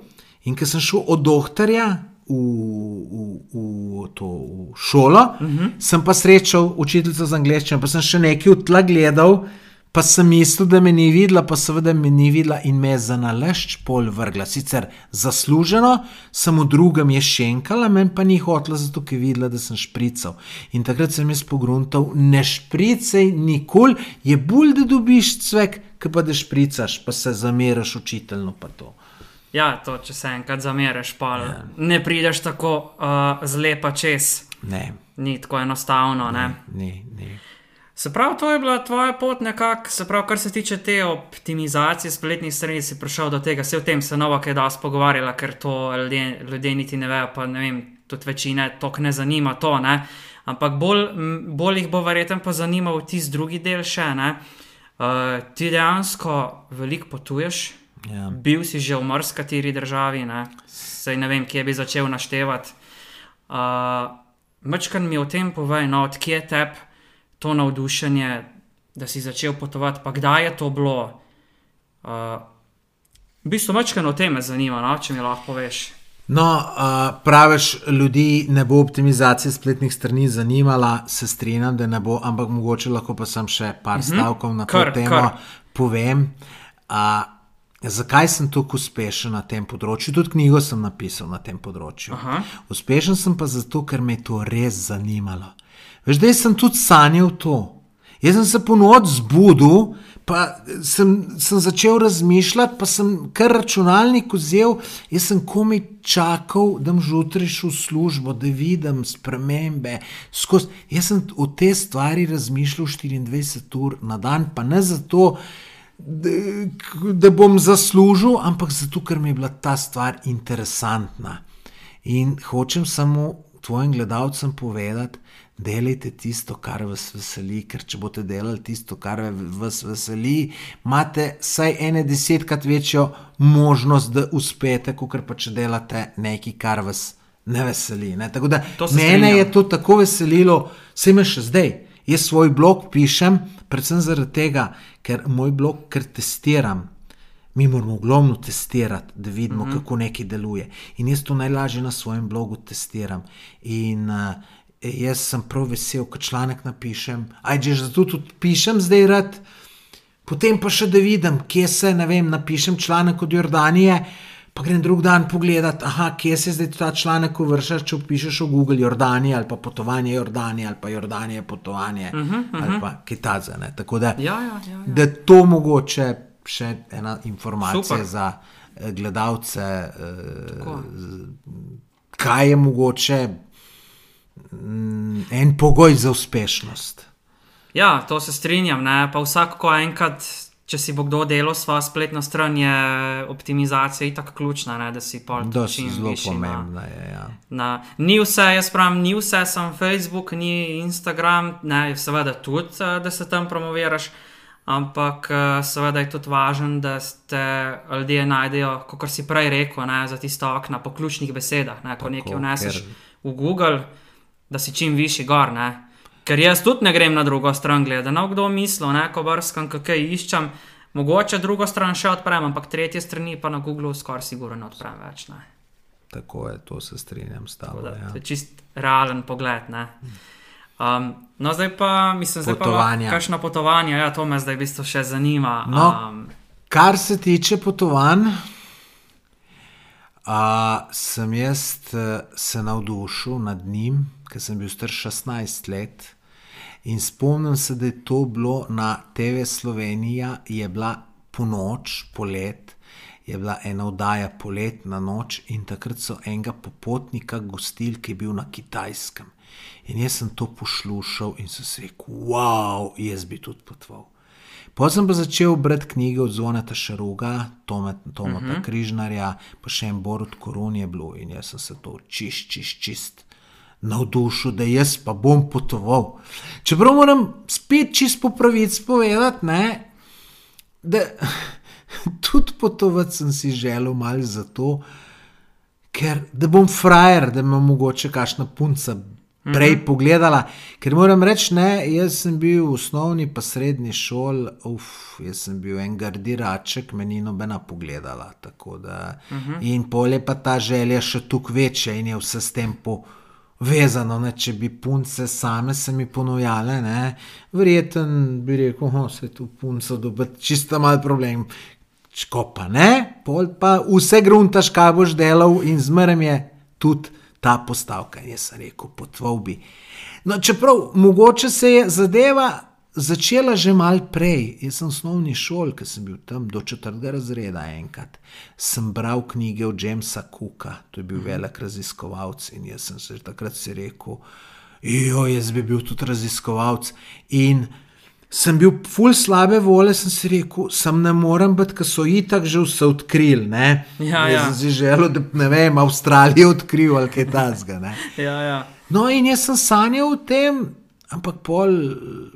In ko sem šel od doktorja v, v, v to v šolo, uh -huh. sem pa srečal učiteljico za angliščino, pa sem še nekaj od tla gledal, pa sem mislil, da me ni videla, pa seveda me ni videla in me je za nalašč pol vrgla. Sicer zasluženo, samo drugem je šenkala, meni pa ni hotela, zato ker je videla, da sem šprical. In takrat sem jaz pogruntal, ne špricaj nikoli, je bolj, da dobiš cvek, ki pa da špricaš, pa se zameraš učiteljno pa to. Ja, to, če se enkrat zameriš, pa ja. ne prideš tako uh, zlepa čez. Ne, Ni tako enostavno. Ne? ni, ni. Se pravi, to je bila tvoja pot, nekako, se pravi, kar se tiče te optimizacije spletnih strani, si prišel do tega, se o tem se novo kaj da spogovarjala, ker to ljudje, ljudje niti ne vejo, pa ne vem, tudi večine to ne zanima to, ne. Ampak bolj, bolj jih bo verjetno pa zanimal tisti drugi del še, ne. Uh, ti dejansko veliko potuješ, Ja. bil si že v marsikateri državi, ne. Sej ne vem, kje bi začel naštevati. Uh, Mečkan mi o tem povej, no, odkje je tebi to navdušenje, da si začel potovati, pa kdaj je to bilo. Uh, v bistvu, mečkan o tem me zanima, no, če mi lahko poveš. No, uh, praviš, ljudi ne bo optimizacija spletnih strani zanimala, se strinjam, da ne bo, ampak mogoče lahko pa sem še par uh -huh. stavkov na to Kar, temo kar. povem. Uh, zakaj sem tako uspešen na tem področju? Tudi knjigo sem napisal na tem področju. Aha. Uspešen sem pa zato, ker me je to res zanimalo. Veš, da sem tudi sanjal to. Jaz sem se po noč zbudil, pa sem, sem začel razmišljati, pa sem kar računalnik vzel, jaz sem komaj čakal, da bom zjutraj šel v službo, da vidim spremembe. Skozi. Jaz sem o te stvari razmišljal 24 ur na dan, pa ne zato, da, da bom zaslužil, ampak zato, ker mi je bila ta stvar interesantna. In hočem samo tvojim gledalcem povedati, delajte tisto, kar vas veseli, ker če boste delali tisto, kar vas veseli, imate vsaj ene desetkrat večjo možnost, da uspete, kot pa če delate nekaj, kar vas ne veseli. Ne? Tako da se mene strinjam. je to tako veselilo, vse me še zdaj. Jaz svoj blog pišem, predvsem zaradi tega, ker moj blog, ker testiram. Mi moramo ogromno testirati, da vidimo, mm -hmm. kako nekaj deluje. In jaz to najlažje na svojem blogu testiram. In uh, jaz sem prav vesel, ko članek napišem. Aj, že zato tudi pišem zdaj rad. Potem pa še da vidim, kje se, ne vem, napišem članek od Jordanije, pa grem drug dan pogledat, aha, kje se zdaj ta članek uvršča, če pišeš v Google Jordanija ali pa potovanje Jordanije ali pa Jordanije potovanje uh -huh, uh -huh. ali pa Kitaza. Ne? Tako da, Ja, ja, ja, ja. da to mogoče še ena informacija Super. za eh, gledalce, eh, Tako. kaj je mogoče mm, en pogoj za uspešnost. Ja, to se strinjam. Ne? Pa vsak, ko enkrat, če si bo kdo delal svojo spletno stran, je optimizacija itak ključna, ne? da si pol Dosti čim zelo višji na- pomembna je. Ja. Na, ni vse, jaz pravim, ni vse, samo Facebook, ni Instagram, ne, seveda tudi, eh, da se tam promoviraš, ampak eh, seveda je tudi važno, da te ljudje najdejo, kot si prej rekel, ne, za tiste okna po ključnih besedah. Ne, ko nekaj vneseš ker- v Google, da si čim višji gor. Ne. Ker jaz tudi ne grem na drugo stran gledati, no kdo misli, ne, ko brskam, kaj iščem. Mogoče drugo stran še odprem, ampak tretje strani pa na Googlu skoraj sigurno ne odprem več. Ne. Tako je, to se strinjam s tabo. Da, Ja. to je čist realen pogled. ne. Um, no, zdaj pa, mislim, zdaj Potovanja. pa kakšno potovanje, ja, to me zdaj v bistvu še zanima. No. Um, Kar se tiče potovanj, a, sem jaz eh, se navdušil nad njim, ker sem bil star 16 let. In spomnim se, da je to bilo na TV Slovenija, je bila ponoč, polet, je bila ena oddaja poletna noč in takrat so enega popotnika gostili, ki je bil na kitajskem. In jaz sem to poslušal in sem si rekel, wow, jaz bi tudi potoval. Potem sem pa začel brati knjige od Zvonata Šaruga, Tomata uh -huh. Križnarja, pa še en Borod Korun je bilo in jaz sem se to čist, čist, čist navdušil, da jaz pa bom potoval. Čeprav moram spet čist po pravici povedati, ne, da tudi potovati sem si želel malo zato, ker da bom frajer, da me mogoče kakšna punca prej mm -hmm. pogledala. Ker moram reči, ne, jaz sem bil v osnovni pa srednji šoli, uf, jaz sem bil en gardiraček, me ni nobena pogledala. Da, mm -hmm. In polje pa ta želja še tukaj večja in je vse s tem po, vezano, ne, če bi punce same se mi ponujale, ne, verjeten bi rekel, da se tu punco dobi, čisto mal problem. Čko pa ne, pol pa vse gruntaš, kaj boš delal, in zmeraj je tudi ta postavka. Jaz sem rekel, potval bi. No, čeprav mogoče se je zadeva začela že mal prej. Jaz sem v osnovni šoli, ki sem bil tam do četrtega razreda enkrat, sem bral knjige od Jamesa Cooka, to je bil velik raziskovalec in jaz sem se takrat si rekel, jo, jaz bi bil tudi raziskovalec. In sem bil full slabe volje, sem si rekel, sem ne morem biti, ker so itak že vse odkrili. ne. Ja, jaz ja. sem si želel, da ne vem, Avstralijo odkril ali kaj tasga. Ja, ja. No, in jaz sem sanjal o tem, ampak pol,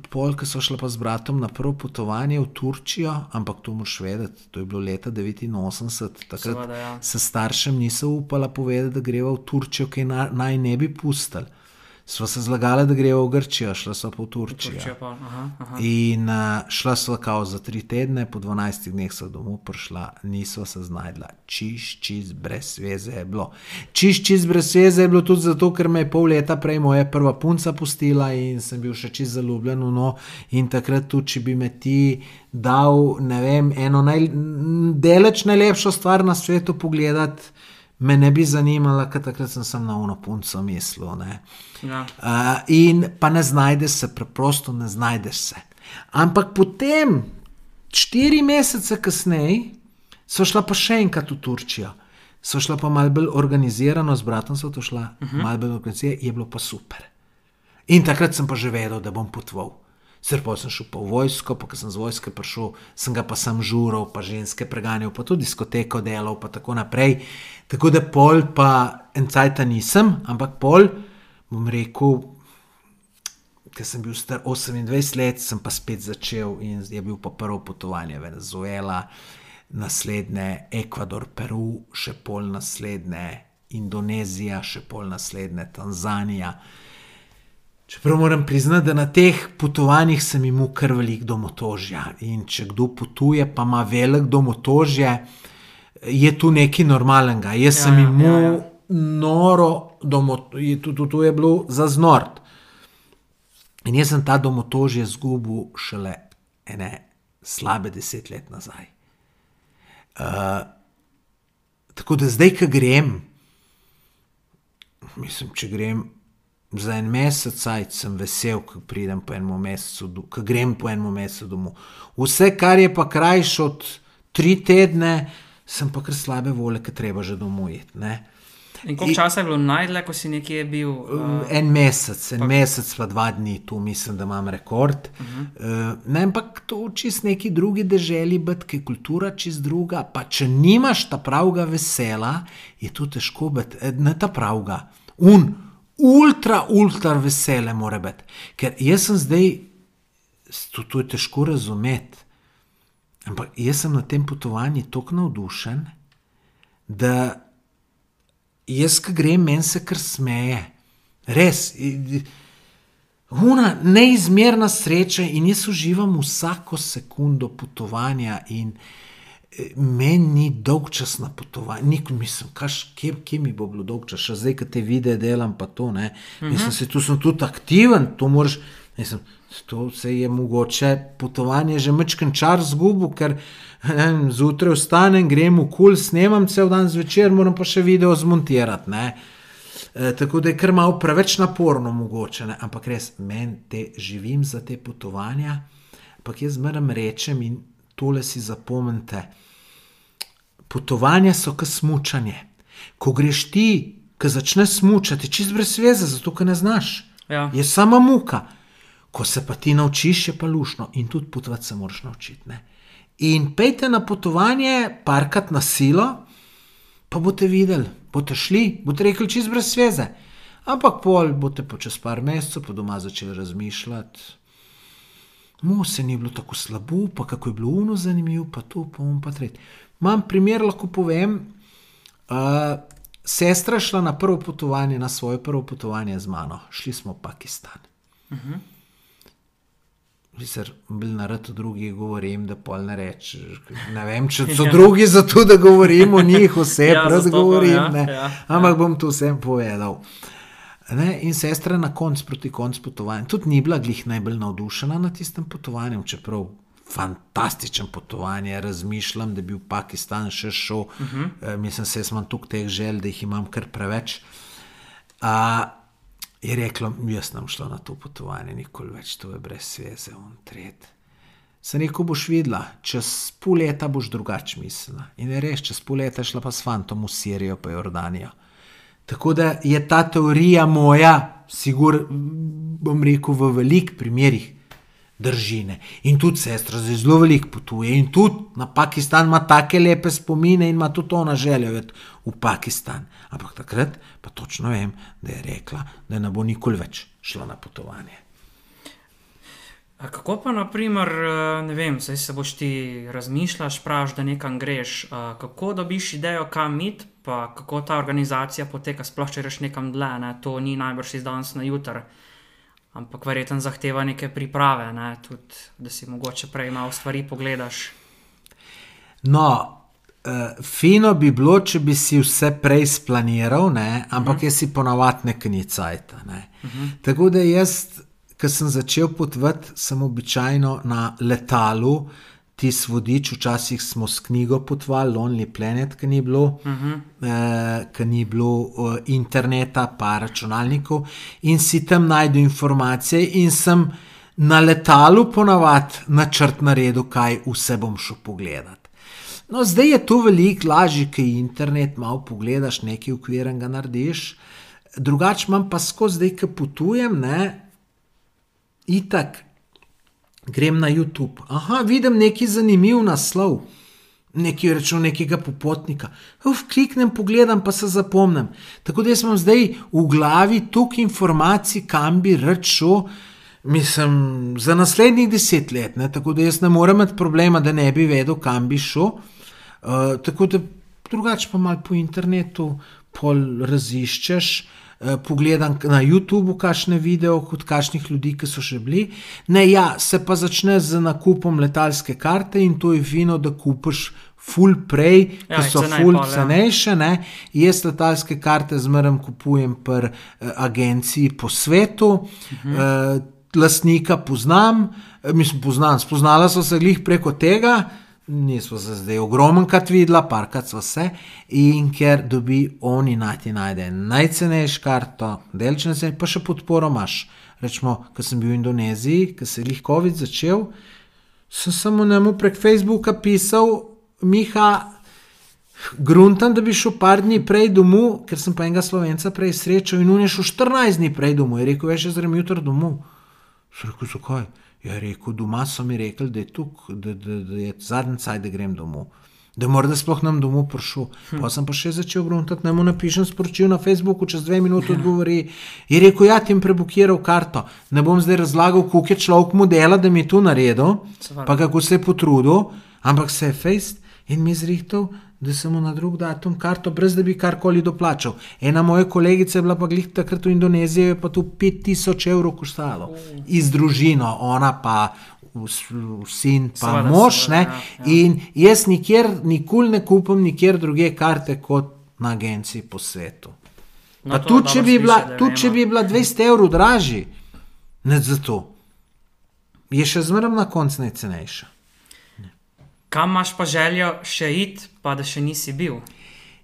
pol ki so šla pa z bratom na prvo potovanje v Turčijo, ampak to moraš vedeti, to je bilo leta 89, takrat Seveda, ja. se staršem niso upala povedati, da greva v Turčijo, ki naj, naj ne bi pustili. Sva se zlagala, da greva v Grčijo, šla sva pa v Turčijo. Turčija pa, aha, aha. In uh, šla sva kao za tri tedne, po 12 dneh sva domov prišla, nisva se znašla, čiš, čist brez veze je bilo. Čiš, čist brez veze je bilo tudi zato, ker me je pol leta prej moja prva punca pustila in sem bil še čist zaljubljen no. In takrat tudi, če bi me ti dal, ne vem, eno naj, deleč najlepšo stvar na svetu pogledati. Me ne bi zanimala, ker takrat sem samo na uno punco mislil. ne. Ja. Uh, in pa ne znajdeš se, preprosto ne znajdeš se. Ampak potem, štiri mesece kasneje, so šla pa še enkrat v Turčijo. So šla pa malo bolj organizirano, z bratom so to šla, uh -huh. malo bolj organizirano, je bilo pa super. In takrat sem pa že vedel, da bom potoval. Sicer pa sem šel v vojsko, pa ko sem z vojske prišel, sem ga pa sam žural, pa ženske preganjal, pa tudi diskoteko delal, pa tako naprej. Tako da pol pa en cajta nisem, ampak pol bom rekel, ker sem bil star 28 let, sem pa spet začel in je bil pa prvo potovanje Venezuela, naslednje Ekvador, Peru, še pol naslednje Indonezija, še pol naslednje Tanzanija. Čeprav moram priznati, da na teh potovanjih sem imel kar velik domotožja. In če kdo potuje, pa ima velik domotožje, je tu nekaj normalnega. Jaz Ja, sem ja, imel ja, ja. noro domotožje, tudi to je bilo za znort. In jaz sem ta domotožje izgubil šele ene slabe deset let nazaj. Uh, tako da zdaj, ki grem, mislim, če grem za en mesec, cajt, sem vesel, ko pridem po enem mesecu, ko grem po enem mesecu domov. Vse, kar je pa krajše od tri tedne, sem pa kar slabe volje, ker treba že domov iti. ne. In koliko časa je bilo najdlje, ko si nekje bil? Uh, En mesec, en pa. mesec, pa dva dni, tu mislim, da imam rekord. Uh -huh. uh, ne, ampak to čist neki drugi deželi, biti, ki je kultura čist druga. Pa če nimaš ta pravega vesela, je to težko biti, eh, ne ta pravega. Un, ultra, ultra vesele mora biti. Ker jaz sem zdaj, to, to je težko razumeti. Ampak jaz sem na tem potovanju tako navdušen, da jaz, ki grem, meni se kar smeje. Res. Una neizmerna sreča in jaz uživam vsako sekundo potovanja. In eh, meni ni dolg čas na potovanju, nikoli mislim, kaš, kje, kje mi bo bilo dolg čas, še zdaj, ki te vide delam, pa to ne. Mislim, se tu sem tudi aktiven, to moraš. Mislim, to se je mogoče potovanje že mečken čar zgubil, ker vem, zjutraj vstanem, grem v kul, snemam cel dan zvečer, moram pa še video zmontirati. Ne. E, tako da je kar malo preveč naporno, mogoče, ne? ampak res meni te živim za te potovanja. Ampak jaz zmeraj rečem in tole si zapomnite. Potovanja so kot smučanje. Ko greš ti, ki začneš smučati, čist brez veze, zato ker ne znaš. Ja. Je sama muka. Ko se pa ti naučiš, je pa lušno in tudi potovati se moraš naučiti. Ne? In pejte na potovanje, parkat na silo, pa boste videli, boste šli, boste rekli čist brez veze. Ampak pol boste pa čez par mesecev pa doma začeli razmišljati. Mu se ni bilo tako slabo, pa kako je bilo uno zanimivo, pa to, pa um, pa tretji. Imam primer, lahko povem. Uh, sestra šla na prvo potovanje, na svoje prvo potovanje z mano, šli smo v Pakistan. Sicer bil na radu drugi, govorim, da pol ne rečeš. Ne vem, če so drugi za to, da govorim o njih, vse Ja, ja, prav govorim. ja, ne. ja, Ampak bom to vsem povedal. Ne, in sestra na koncu proti koncu potovanja tudi ni bila glih najbolj navdušena nad tistim potovanjem, čeprav fantastičen potovanje, razmišljam, da bi v Pakistan še šel, uh -huh. e, mislim, se imam tukaj teh želj, da jih imam kar preveč. A, je rekla, jaz sem šla na to potovanje, nikoli več, to je brez veze, on tret. Sem rekel, boš videla, čez pol leta boš drugače mislila. In je res, čez pol leta šla pa s fantom v Sirijo, pa Jordanijo. Tako da je ta teorija moja, sigur, bom rekel, v velikih primerih držine. In tudi sestra zelo veliko potuje in tudi na Pakistan ima take lepe spomine in ima tudi ona željo iti v Pakistan. Ampak takrat pa točno vem, da je rekla, da ne bo nikoli več šla na potovanje. A kako pa, naprimer, ne vem, zdaj se boš ti razmišljaš, praviš, da nekam greš, kako dobiš idejo, kam iti, pa kako ta organizacija poteka, sploh če greš nekam dlje, ne? to ni najbrž iz danes na jutr. Ampak verjetno zahteva neke priprave, ne? tudi da si mogoče prej malo stvari pogledaš. No, uh, fino bi bilo, če bi si vse prej splaniral, ne? ampak uh -huh. jaz si ponavadi ne knicajta. Ne? Uh -huh. Tako da jaz, ko sem začel potovati, sem običajno na letalu. Tisti vodič, včasih smo s knjigo potovali, Lonely Planet, ki ni bilo, uh -huh. eh, ki ni bilo uh, interneta, pa računalnikov, in si tam najdu informacije, in sem na letalu ponavadi načrt naredil, kaj vse bom šel pogledat. No, zdaj je to veliko lažje, ker internet malo pogledaš, nekaj ukvirjenega narediš, drugače imam pa skozi zdaj, ki potujem, ne, itak grem na YouTube. Aha, vidim neki zanimiv naslov, neki rečem nekega popotnika. Uf, kliknem, pogledam, pa se zapomnim. Tako da sem zdaj v glavi toliko informacij, kam bi rečel. Mislim, za naslednjih deset let, ne? tako da jaz ne morem imeti problema, da ne bi vedel, kam bi šel. Uh, tako da drugače pa malo po internetu, pol raziščeš. Uh, pogledam na YouTubu kakšne videe od kakšnih ljudi, ki so še bili. Ne, ja, se pa začne z nakupom letalske karte in to je fino, da kupiš. Ful prej, ki ja, so ful cenejše. Ne? Jaz letalske karte zmeraj kupujem pri eh, agenciji po svetu, mhm. eh, lastnika poznam, eh, mislim, poznam, spoznala so se glih preko tega, nismo se zdaj ogromen krat videla, parkrat so se in ker dobi oni najti najde najcenejši karto, delčne se, pa še podporo imaš. Rečemo, ko sem bil v Indoneziji, ko se je jih COVID začel, sem samo njemu prek Facebooka pisal, Miha, gruntam, da bi šel par dni prej domov, ker sem pa enega slovenca prej srečal in on je šel 14 dni prej domov, je rekel, veš, jaz grem jutro domov. Sem rekel, zakaj? Je rekel, doma so mi rekli, da je tukaj, da, da, da je zadnji caj, da grem domov. Da morda sploh nam domov prišel. Hm. Pa sem pa še začel gruntati, ne mu napišem sporočil na Facebooku, čez dve minuti odgovori. Je rekel, ja, ti jim prebukiral karto. Ne bom zdaj razlagal, koliko je človek modela, da mi je to naredil, pa kako se je potrudil, ampak se je fejst in mi zrihtel, da sem mu na drug datum karto, brez da bi karkoli doplačal. Ena moja kolegica je bila pa glih takrat v Indoneziji, je pa tu 5000 evrov koštalo. Iz družino, ona pa. Sin, pa seveda, mož, seveda, ja, ja. in jaz nikjer, nikoli ne kupim, nikjer druge karte kot na agenciji po svetu. No, tudi če, bi bila, tud, če bi bila 200 evrov dražji, ne za to, je še zmeraj na koncu najcenejša. Kam imaš pa željo še iti, pa da še nisi bil?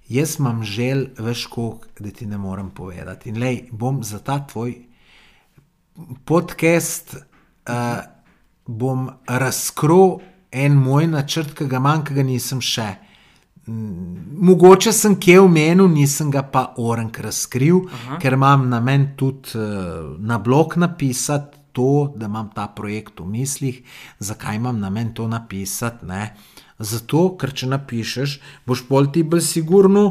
Jaz imam želj, veš, koliko, da ti ne morem povedati. In lej, bom za ta tvoj podcast uh, bom razkril en moj načrt, ki ga manjka, ga nisem še. Mogoče sem kje v menu, nisem ga pa orenk razkril, Aha. ker imam na meni tudi uh, na blog napisati to, da imam ta projekt v mislih, zakaj imam namen to napisati. Ne? Zato, ker če napišeš, boš pol ti bolj sigurno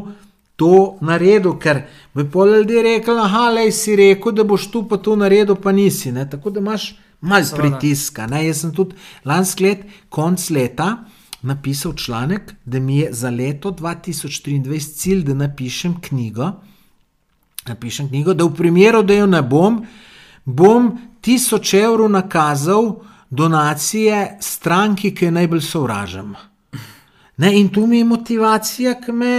to naredil, ker bi pol ljudi rekel: ah, le si rekel, da boš tu pa to naredil, pa nisi. Ne? Tako da imaš malo pritiska. Ne? Jaz sem tudi lansko let, konc leta. Napisal članek, da mi je za leto 2023 cilj, da napišem knjigo, napišem knjigo da v primeru, da jo ne bom, bom tisoč evrov nakazal donacije stranki, ki je najbolj sovražen. Ne, in tu mi je motivacija, ki me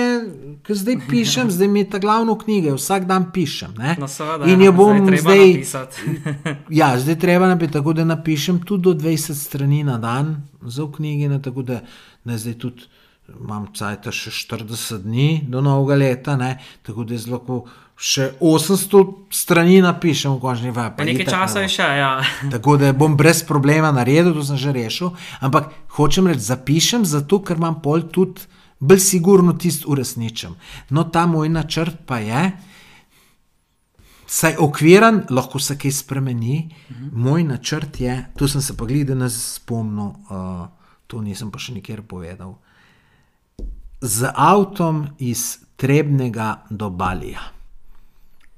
ki zdaj pišem, zdaj mi je ta glavna knjiga, vsak dan pišem. Ne. No, seveda, in ja, jo bom zdaj zdaj. ja, zdaj treba napisati, tako da napišem tudi do 20 strani na dan za v knjigi, ne, tako da ne, zdaj tudi imam cajt še 40 dni do novega leta, ne, tako da zelo lahko še 800 strani napišem v končni vaji. pa Nekaj časa je še, ja. Tako da bom brez problema naredil, to sem že rešil. Ampak hočem reči, zapišem zato, ker imam pol tudi bolj sigurno tisto uresničem. No, ta moj načrt pa je, saj okviran, lahko se kaj spremeni. Mhm. Moj načrt je, tu sem se pa gledal, da nas spomnil, uh, to nisem pa še nikjer povedal. Z avtom iz Trebnega do Balija.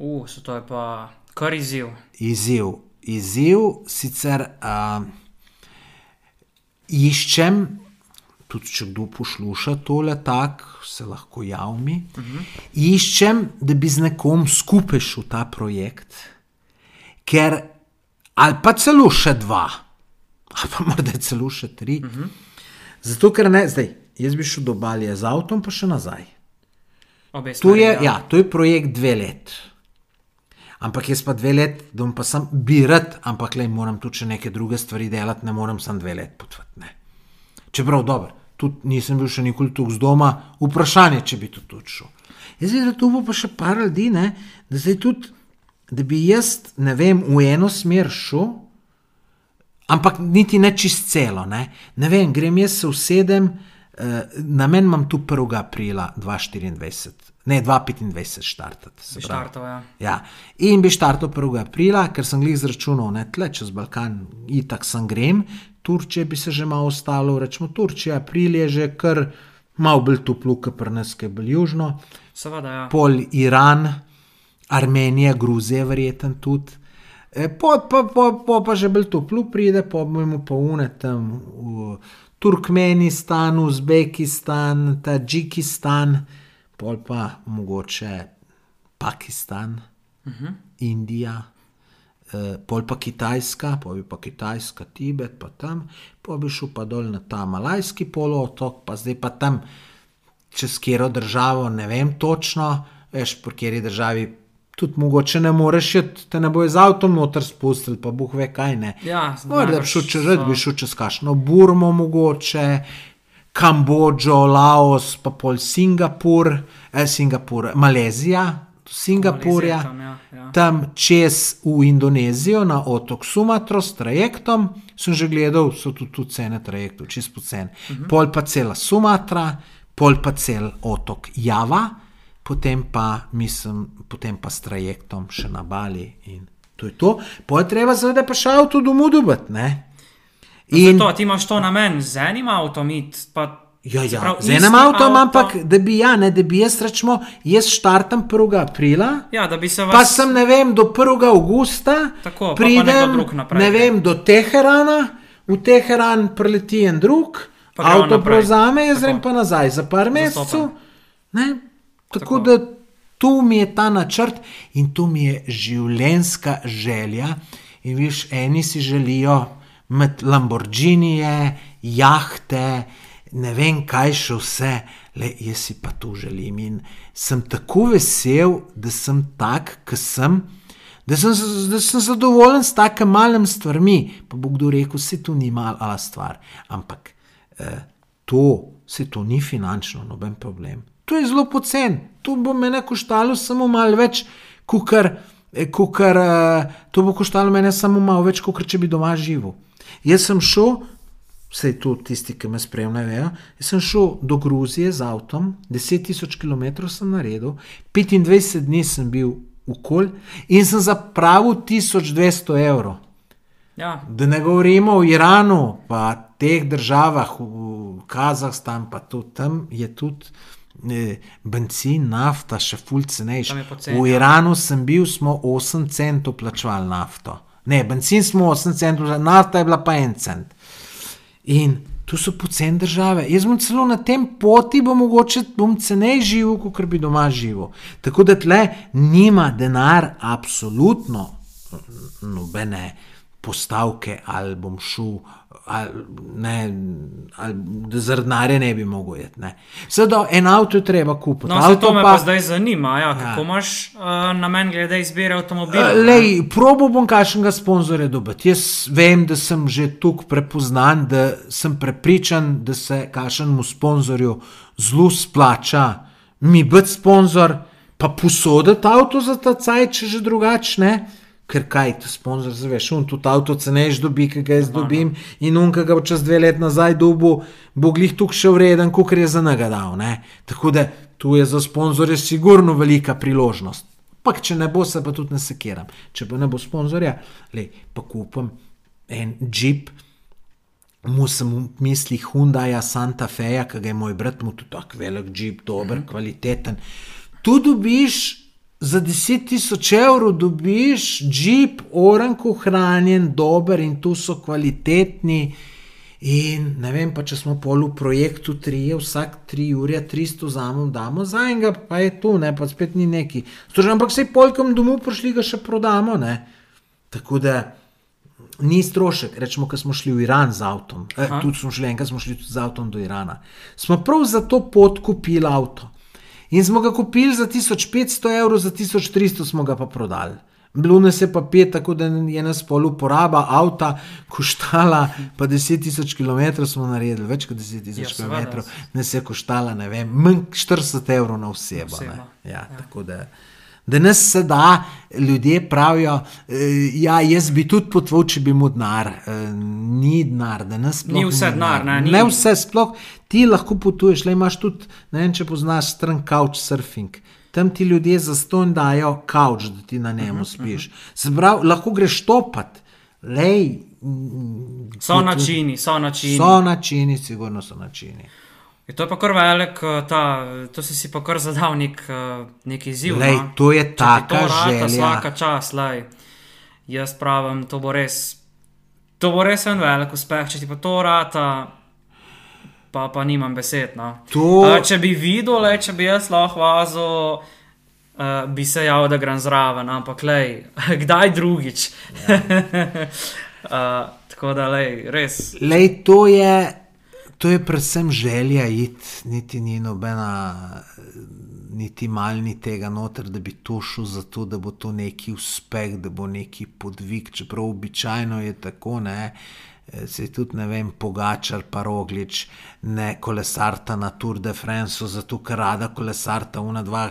Uh, so to je pa kar izziv. Izziv. Izziv sicer uh, iščem, tudi če kdo posluša tole, tako se lahko javmi. Uh -huh. Iščem, da bi z nekom skupaj šel ta projekt, ker ali pa celo še dva, ali pa morda celo še tri. Uh -huh. Zato, ker ne, zdaj, jaz bi šel do Balija z avtom, pa še nazaj. Obe To smeri, je, ja. ja, to je projekt dve let. Ampak jaz pa dve let, da bom pa sam birat, ampak le moram tudi še neke druge stvari delati, ne morem sam dve let potvati. Čeprav dobro, tudi nisem bil še nikoli tu z doma, vprašanje, če bi to tudi šel. Jaz vidim, da tu bo pa še par ljudi, ne, da zdaj tudi, da bi jaz, ne vem, v eno smer šel, ampak niti ne čist celo. Ne, ne vem, grem jaz se usedem, eh, namen imam tu 1. aprila 2024, ne 2025 štartati. Bi štartal, ja. Ja. In bi štartal 1. aprila, ker sem jih zračunal, ne tle čez Balkan, itak sem grem, Turčija bi se že malo ostalo, rečemo Turčija, april je že kar malo bolj toplo, kot pri nas, ki je bolj južno Seveda, ja. pol Iran, Armenija, Gruzija, verjeten tudi. E, po, po, po, po pa že bolj toplo pride, po bomo pa une tam v Turkmenistan, Uzbekistan, Tadžikistan, pol pa mogoče Pakistan, uh -huh. Indija. eh, Pol pa Kitajska, pol bi pa Kitajska, Tibet, pa tam, pol bi šel pa dol na ta Malajski polotok, pa zdaj pa tam čez kjero državo, ne vem točno, veš, po kateri državi tudi mogoče ne moreš, te ne bojo z avtom noter spustili, pa boh ve kaj ne. Ja, Morda bi šel čez so- bi šel čez kašno Burmo mogoče. Kambodžo, Laos, pa pol Singapur, eh, Singapur, Malezija, Singapurja, Malezija tam, ja, ja. tam čez v Indonezijo na otok Sumatro s trajektom. Sem že gledal, so tudi tu cene trajektov, čist pocen. Uh -huh. Pol pa cela Sumatra, pol pa cel otok Java, potem pa, mislim, potem pa s trajektom še na Bali in to je to. Pol je treba seveda pa še avto domov dobiti, ne? In to, ti imaš to namen z enim avtom, pa. Ja, ja. pravi, z enim avtom, avto- ampak da bi, ja, ne, da bi jaz rečemo, jaz štartam 1. aprila, Ja, se vas. pa sem ne vem, do 1. avgusta, Tako, pridem, naprej ne gre. vem, do Teherana, v Teheran preleti en drug, Pa avto prevzame, jaz grem pa nazaj za par mesecev. Tako, Tako. da tu mi je ta načrt in tu mi je življenjska želja. In viš, eni si želijo imeti Lamborghinije, jahte, ne vem kaj še vse, le jaz si pa to želim. In sem tako vesel, da sem tak, ki sem. Da sem, da sem zadovoljen s takim malim stvarmi. Pa bo kdo rekel, se to ni mala stvar. Ampak eh, to, se to ni finančno, noben problem. To je zelo pocen, to bo mene koštalo samo malo več, kukar, eh, kukar, eh, to bo koštalo mene samo malo več, kot če bi doma živel. Jaz sem šel, vse to tisti, ki me spremljajo, vejo, jaz sem šel do Gruzije z avtom, 10.000 km sem naredil, 25 dni sem bil v kol in sem zapravil 1200 evrov. Ja, Da ne govorimo o Iranu, pa teh državah, v Kazahstan, pa tudi tam je tudi bencin, nafta, še než. poceni, V ja. Iranu sem bil, smo 8 centov plačevali nafto. Ne, bencin smo 8 centov, nafta je bila pa 1 cent. In tu so poceni države. Jaz bom celo na tem poti, bom mogoče bom cenej živel, kot bi doma živel. Tako da tle nima denar, absolutno nobene postavke, ali bom šel, ali, ne, ali denarja ne bi mogel jeti. Seveda, en avto treba kupiti. No, avto to me pa zdaj zanima, ja, kako imaš uh, namen glede izbire avtomobila. ne? Lej, probo bom kakšnega sponzorja dobiti. Jaz vem, da sem že tukaj prepoznan, da sem prepričan, da se kakšnemu sponzorju zelo splača mi biti sponzor, pa posoditi avto za ta cajt, če že drugačne. Ker kaj ti sponzor zaveš, un tudi avto cenejš dobi, ki ga jaz dobim, in un, ki ga bo čez dve let nazaj dobu, bo glih tukaj še vreden, kot je za njega dal. Ne? Tako da tu je za sponzorje sigurno velika priložnost. Pa če ne bo, se pa tudi ne sekiram. Če pa ne bo sponzorja, le pa kupim en jeep. Mu sem v mislih Hyundai Santa Fe, ki ga je moj brat, mu tudi tako velik jeep, dober, mm -hmm. kvaliteten. Tu dobiš za 10 tisoč evrov, dobiš jeep, oranko hranjen, dober in tu so kvalitetni. In ne vem, pa če smo pol v projektu, tri, vsak tri ure, 300 zamov, damo za enega, pa je tu, ne, pa spet ni neki. Strožen, ampak vse polkom domov prišli ga še prodamo, ne. Tako da ni strošek. Rečemo, ko smo šli v Iran z avtom, eh, tudi smo šli enkrat, smo šli z avtom do Irana. Smo prav za to pot kupili avto. In smo ga kupili za 1500 evrov, za 1300 smo ga pa prodali. Bilo nas je pa pet, tako da je nas pol uporaba avta koštala, pa 10 tisoč km smo naredili, več kot 10 tisoč Ja, km, nas je koštala, ne vem, manj 40 evrov na osebo. Osebo, ne. Ja, tako da. Da nas se da, ljudje pravijo, eh, ja, jaz bi tudi potvil, če bi mu denar. Eh, ni denar, da nas sploh Ni vse denar, ne, ni. ne vse sploh. Ti lahko potuješ, le imaš tudi, ne vem, če poznaš stran couchsurfing. Tam ti ljudje za ston dajo kavč, da ti na Mhm, njemu spiš. Se pravi, lahko greš topat, lej. So načini, so načini. So načini, sigurno so načini. Je to je pa kar velik, eh, ta, to si si pa kar zadal nek, eh, nek izziv. Lej, no. to je rata želja. Vsaka čas, lej. Jaz pravim, to bo res. To bo res en velik uspeh, če ti pa to rata, pa, pa nimam besed. No. To- A, če bi videl, le, če bi jaz lahko vazil, uh, bi se javil, da grem zraven, ampak lej, kdaj drugič. uh, tako da, lej, res. Lej, to je, to je predvsem želja iti, niti ni nobena, niti mal ni tega noter, da bi to šel zato, da bo to neki uspeh, da bo neki podvig, čeprav običajno je tako, ne. Se tudi ne vem, Pogačar, pa Roglič, ne kolesarta na Tour de France, zato ker rada kolesarta, una dva,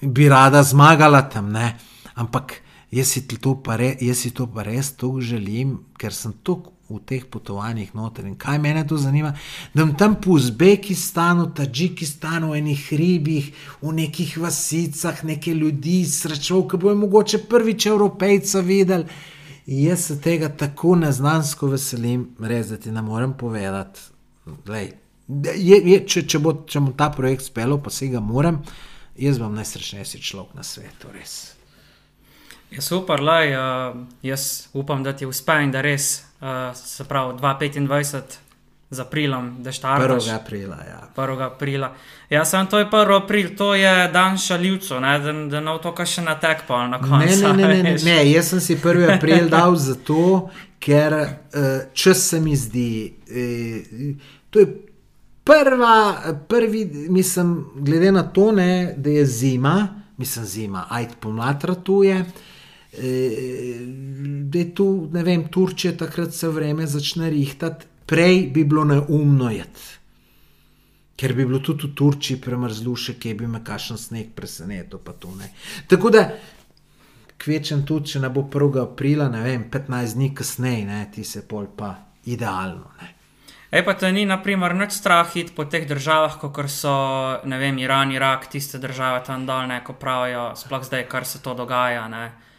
bi rada zmagala tam, ne. Ampak jaz si to pa, re, jaz si to pa res tako želim, ker sem tako v teh potovanjih noter. In kaj mene to zanima? Da tam po Uzbekistanu, Tadžikistanu, v enih hribih, v nekih vasicah, neke ljudi srečal, ki bojo mogoče prvič Evropejca videli. Jaz se tega tako neznansko veselim, res da ti ne morem povedati. Glej, je, je, če, če, bo, če bom ta projekt speljal, pa se ga moram, jaz bom najsrečnejši človek na svetu, res. Je super, lej, uh, jaz upam, da ti uspe in da res, uh, se pravi, 2025 z aprilom, da štartaš. 1. aprila, ja. 1. aprila. Ja, sem to je 1. april, to je dan šaljivcev, ne, da, da ne otoka še na tek pa na Ne, koncu. ne, ne, ne, ne, veš. ne, jaz sem si 1. april dal zato, ker uh, čas se mi zdi. To je prva, prvi, mislim, glede na to, ne, da je zima, mislim, zima, ajd pomlad ratuje. eh, Da je tu, ne vem, Turčija takrat se vreme začne rihtati, prej bi bilo neumno jeti. Ker bi bilo tudi v Turčiji premrzluše, ki bi me kašen sneg presenetil. pa to ne. Tako da kvečem tudi, če ne bo 1. aprila, ne vem, 15 dni kasneje, ne, ti se pol pa idealno. Ne. Ej, pa te ni, naprimer, nič strah iti po teh državah, kot so, ne vem, Iran, Irak, tiste države tam dol, ne, ko pravijo, sploh zdaj, kar se to dogaja, ne, uh,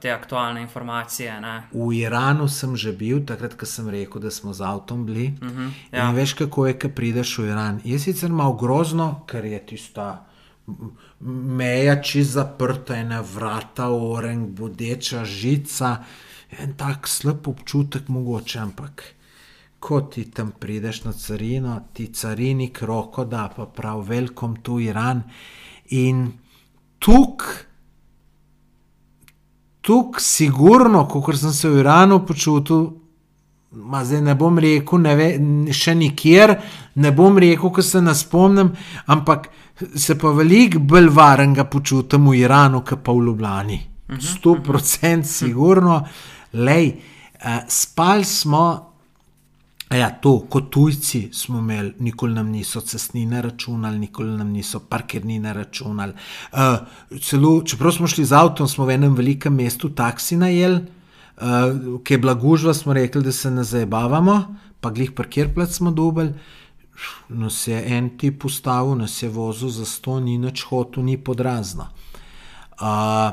te aktualne informacije, ne. V Iranu sem že bil, takrat, ko sem rekel, da smo z avtom bili. Uh -huh, ja. In veš, kako je, ko prideš v Iran. Je sicer malo grozno, ker je tista meja čist zaprta, ena vrata, oren, bodeča žica, en tak slab občutek mogoče, ampak. Ko ti tam prideš na carino, ti carinik roko da, pa prav velkom tu Iran. In tukaj tukaj, sigurno, kot sem se v Iranu počutil, ma zdaj ne bom rekel, ne ve, še nikjer, ne bom rekel, ker se ne spomnim, ampak se pa veliko bolj varenga počutim v Iranu, kot pa v Ljubljani. Sto procent sigurno, lej, uh, spali smo. Ja, to, kot tujci smo imeli, nikoli nam niso cestnine računali, nikoli nam niso parkirnine računali. Uh, celo, čeprav smo šli z avtom, smo v enem velikem mestu taksi najeli, uh, ki je bila gužva, smo rekli, da se ne zabavamo, pa glih parkirplac smo dobili. Nas je en tip ustavil, nas je vozil za sto, ni nič hotel, ni podrazno. Uh,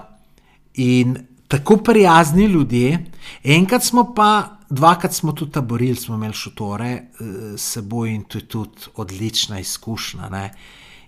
in tako prijazni ljudje, enkrat smo pa, dvakrat smo tudi taborili, smo imeli šotore s seboj in to je tudi odlična izkušnja. Ne?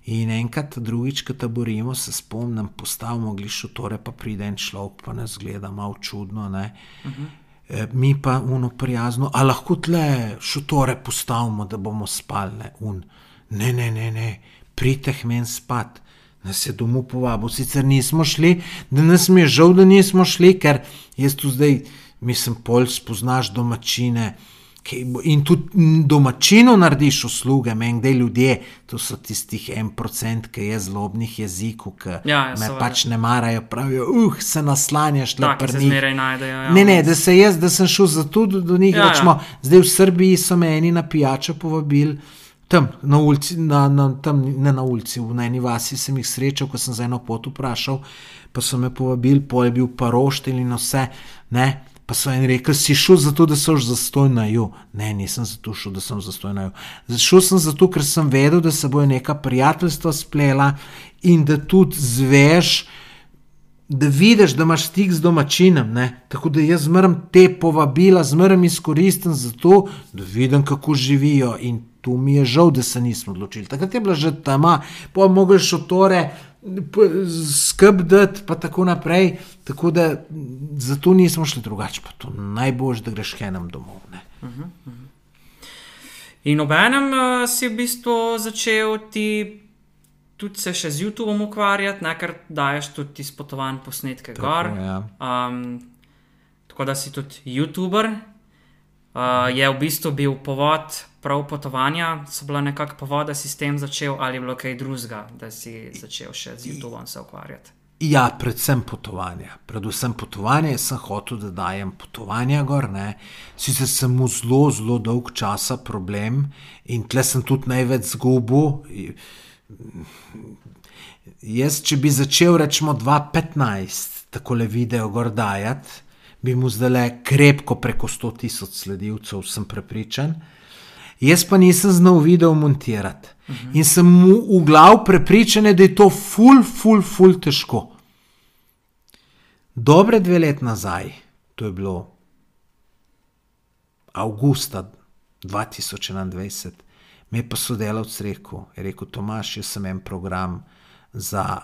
In enkrat, drugič, ko taborimo, se spomnim, postavimo gli šotore, pa pride en človek, pa nas gleda malo čudno. Uh -huh. e, mi pa uno prijazno, a lahko tle šotore postavimo, da bomo spali. Ne, Un. ne, ne, ne, ne. pridite men spat. Nas je domov povabil, sicer nismo šli, da nas je žal, da nismo šli, ker jaz tu zdaj, mislim, pol spoznaš domačine. In tudi domačino narediš usluge, meni, da ljudje, to so tistih en procent, ki je zlobnih jezikov, ki Ja, ja, me seveda. pač ne marajo, pravijo, uh, se naslanjaš zmeraj najdejo. Ja. Ne, ne, da se jaz, da sem šel zato do, do njih, Ja, ja, ja. rečemo, zdaj v Srbiji so me eni na pijačo povabili. Tam na ulici, na, na, tam, ne na ulici, v eni vasi sem jih srečal, ko sem za eno pot vprašal, pa so me povabili, po je bil paroštelj in vse. Ne? Pa so jim rekli, si šel zato, da so zastoj na ju. Ne, nisem zato šel, da sem zastoj na ju. Šel sem zato, ker sem vedel, da se bojo neka prijateljstva splela in da tudi zveš, da vidiš, da imaš stik z domačinom. Ne? Tako da jaz zmeraj te povabila, zmeraj izkoristim za to, da vidim, kako živijo. In tu mi je žal, da se nismo odločili. Takrat je bila že tama, pa mogel šotore skrbeti, pa tako naprej. Tako da zato nismo šli drugače, pa to najboljš, da greš enem domov. Ne? In obenem uh, si v bistvu začel ti tudi se še z YouTubeom ukvarjati, ne, ker daješ tudi izpotovanj posnetke Tako, gor. ja. Um, tako da si tudi YouTuber. Uh, je v bistvu bil povod prav potovanja, so bila nekako povod, da si s tem začel, ali je bilo kaj drugega, da si začel še z YouTubeom se ukvarjati. Ja, predvsem potovanja. Predvsem potovanje, jaz sem hotel, da dajem potovanja gor. Ne. Sicer sem mu zelo, zelo dolg časa problem in tle sem tudi največ zgubil. Jaz, če bi začel, rečemo, 2015, tako le video gor dajati, bi mu zdaj le krepko preko 100 tisoč sledilcev, sem prepričan. Jaz pa nisem znal video montirati. Uh -huh. In sem mu v glav prepričan, da je to ful, ful, ful težko. Dobre dve let nazaj, to je bilo avgusta 2021, mi je pa sodelavc rekel, je rekel Tomaš, jaz sem en program za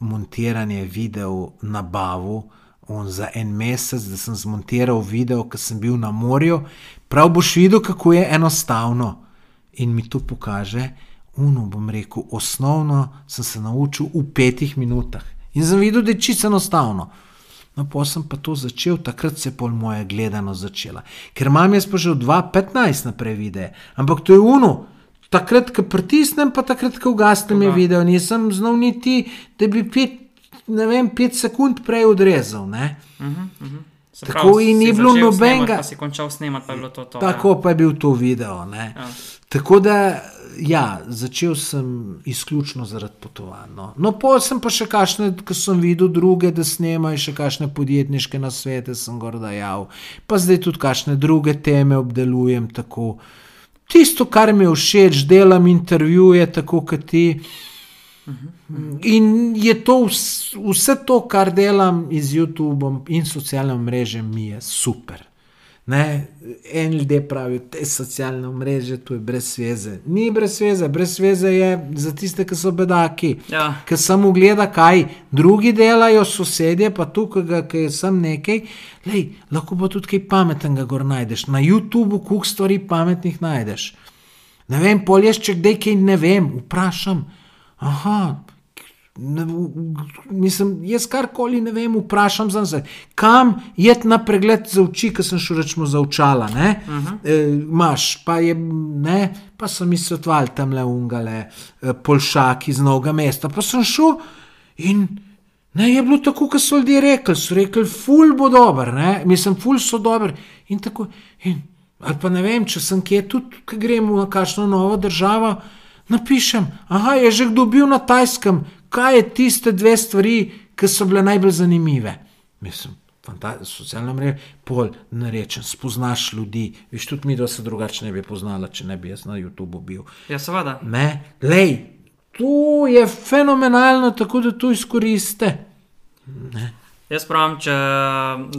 montiranje videov na bavu. On za en mesec, da sem zmontiral video, ki sem bil na morju, prav boš videl, kako je enostavno. In mi to pokaže, uno bom rekel, osnovno sem se naučil v petih minutah. In sem videl, da je čisto enostavno. No, pa sem pa to začel, takrat se je pol moja gledanost začela. Ker imam jaz pa že od 2015 naprej videe, ampak to je uno. Takrat, ko pritisnem, pa takrat, ko ugasnem je video, nisem znal niti, da bi pet, vem, pet sekund prej odrezal. Ne? Se Tako pravi, in ni bilo nobenega- si končal snemati, pa je bilo to. to Tako pa je bil to video. Ne? Ja. Tako da, ja, začel sem izključno zaradi potovanj. No, no pa sem pa še kašne, ko sem videl druge, da snemajo še kašne podjetniške nasvete, sem gor dajal. Pa zdaj tudi kašne druge teme obdelujem tako. Tisto, kar mi je všeč, delam intervjuje, tako kot ti. In je to vs, vse to, kar delam z YouTubeom in socialnim mrežem, mi je super. Ne? En ljudje pravijo, te socialne mreže, to je brez veze. Ni brez veze, brez veze je za tiste, ki so bedaki. Ja. Ker samo gleda, kaj drugi delajo, sosedje, pa tukaj, ki je sem nekaj, lej, lahko pa tudi kaj pametnega gor najdeš. Na YouTubu kuk stvari pametnih najdeš. Ne vem, polješ, če kdaj kaj ne vem, vprašam. Aha, Ne, mislim, jaz karkoli ne vem, vprašam za nazaj. Kam je na pregled za oči, ki sem šel rečemo za očala? Uh -huh. e, Maš, pa, je, ne, pa so mi svetovali tam le ungale, e, polšaki z novega mesta. Pa sem šel in ne, je bilo tako, kot so ljudje rekli. So rekli, ful bo dober, ne? mislim, ful so dober. In tako, in, ali pa ne vem, če sem kje tudi, ki gremo na kakšno novo državo. Napišem, aha, je že kdo bil na Tajskem, kaj je tiste dve stvari, ki so bile najbolj zanimive. Mislim, socialna mreža, pol, ne rečem, spoznaš ljudi. Viš, tudi mi, da se drugače ne bi poznala, če ne bi jaz na YouTubu bil. Ja, seveda. Ne, lej, to je fenomenalno, tako da to izkoriste. Ne. Jaz pravim, če,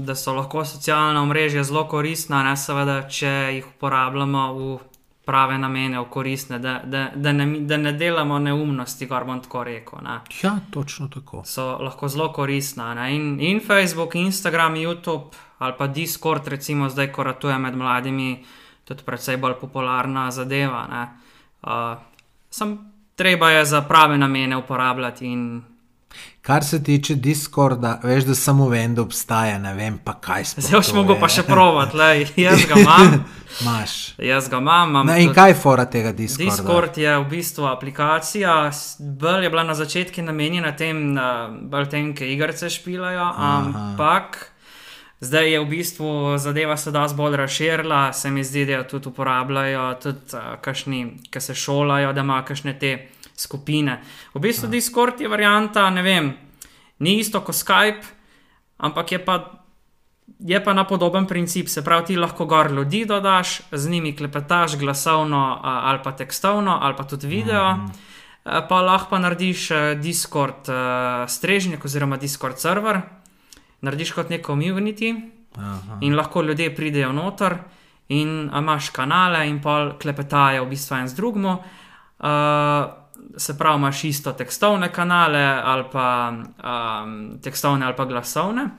da so lahko socialna mreža zelo koristna, ne seveda, če jih uporabljamo v prave namene, v koristne, da, da, da, ne, da ne delamo neumnosti, kar bom tako rekel. Ne. Ja, točno tako. So lahko zelo koristna. In, in Facebook, Instagram, YouTube ali pa Discord, recimo zdaj, ko ratuje med mladimi, tudi precej bolj popularna zadeva. Uh, sem, treba je za prave namene uporabljati in Kar se tiče Discorda, veš, da samo vem, da obstaja, ne vem pa kaj se zgodi. Zdaj boš mogel pa še provat, le jaz ga imam. Imaš. Jaz ga imam. imam ne, in kaj je fora tega Discorda? Discord je v bistvu aplikacija, bolj je bila na začetku namenjena tem, bolj tem, ki igrice špilajo, ampak. Zdaj je v bistvu zadeva se da bolj razširila, se mi zdi, da jo tudi uporabljajo, tudi uh, kašni, ki se šolajo, da imajo kakšne te skupine. V bistvu ja. Discord je varianta, ne vem, ni isto kot Skype, ampak je pa, je pa na podoben princip. Se pravi, ti lahko gor ljudi dodaš, z njimi klepetaš glasovno ali pa tekstovno ali pa tudi video. Mm. Pa lahko pa narediš Discord strežnik oziroma Discord server, narediš kot neko community Aha. in lahko ljudje pridejo noter in imaš kanale in pa klepetajo v bistvu en z drugim. Uh, se pravi, imaš isto tekstovne kanale ali pa um, tekstovne ali pa glasovne.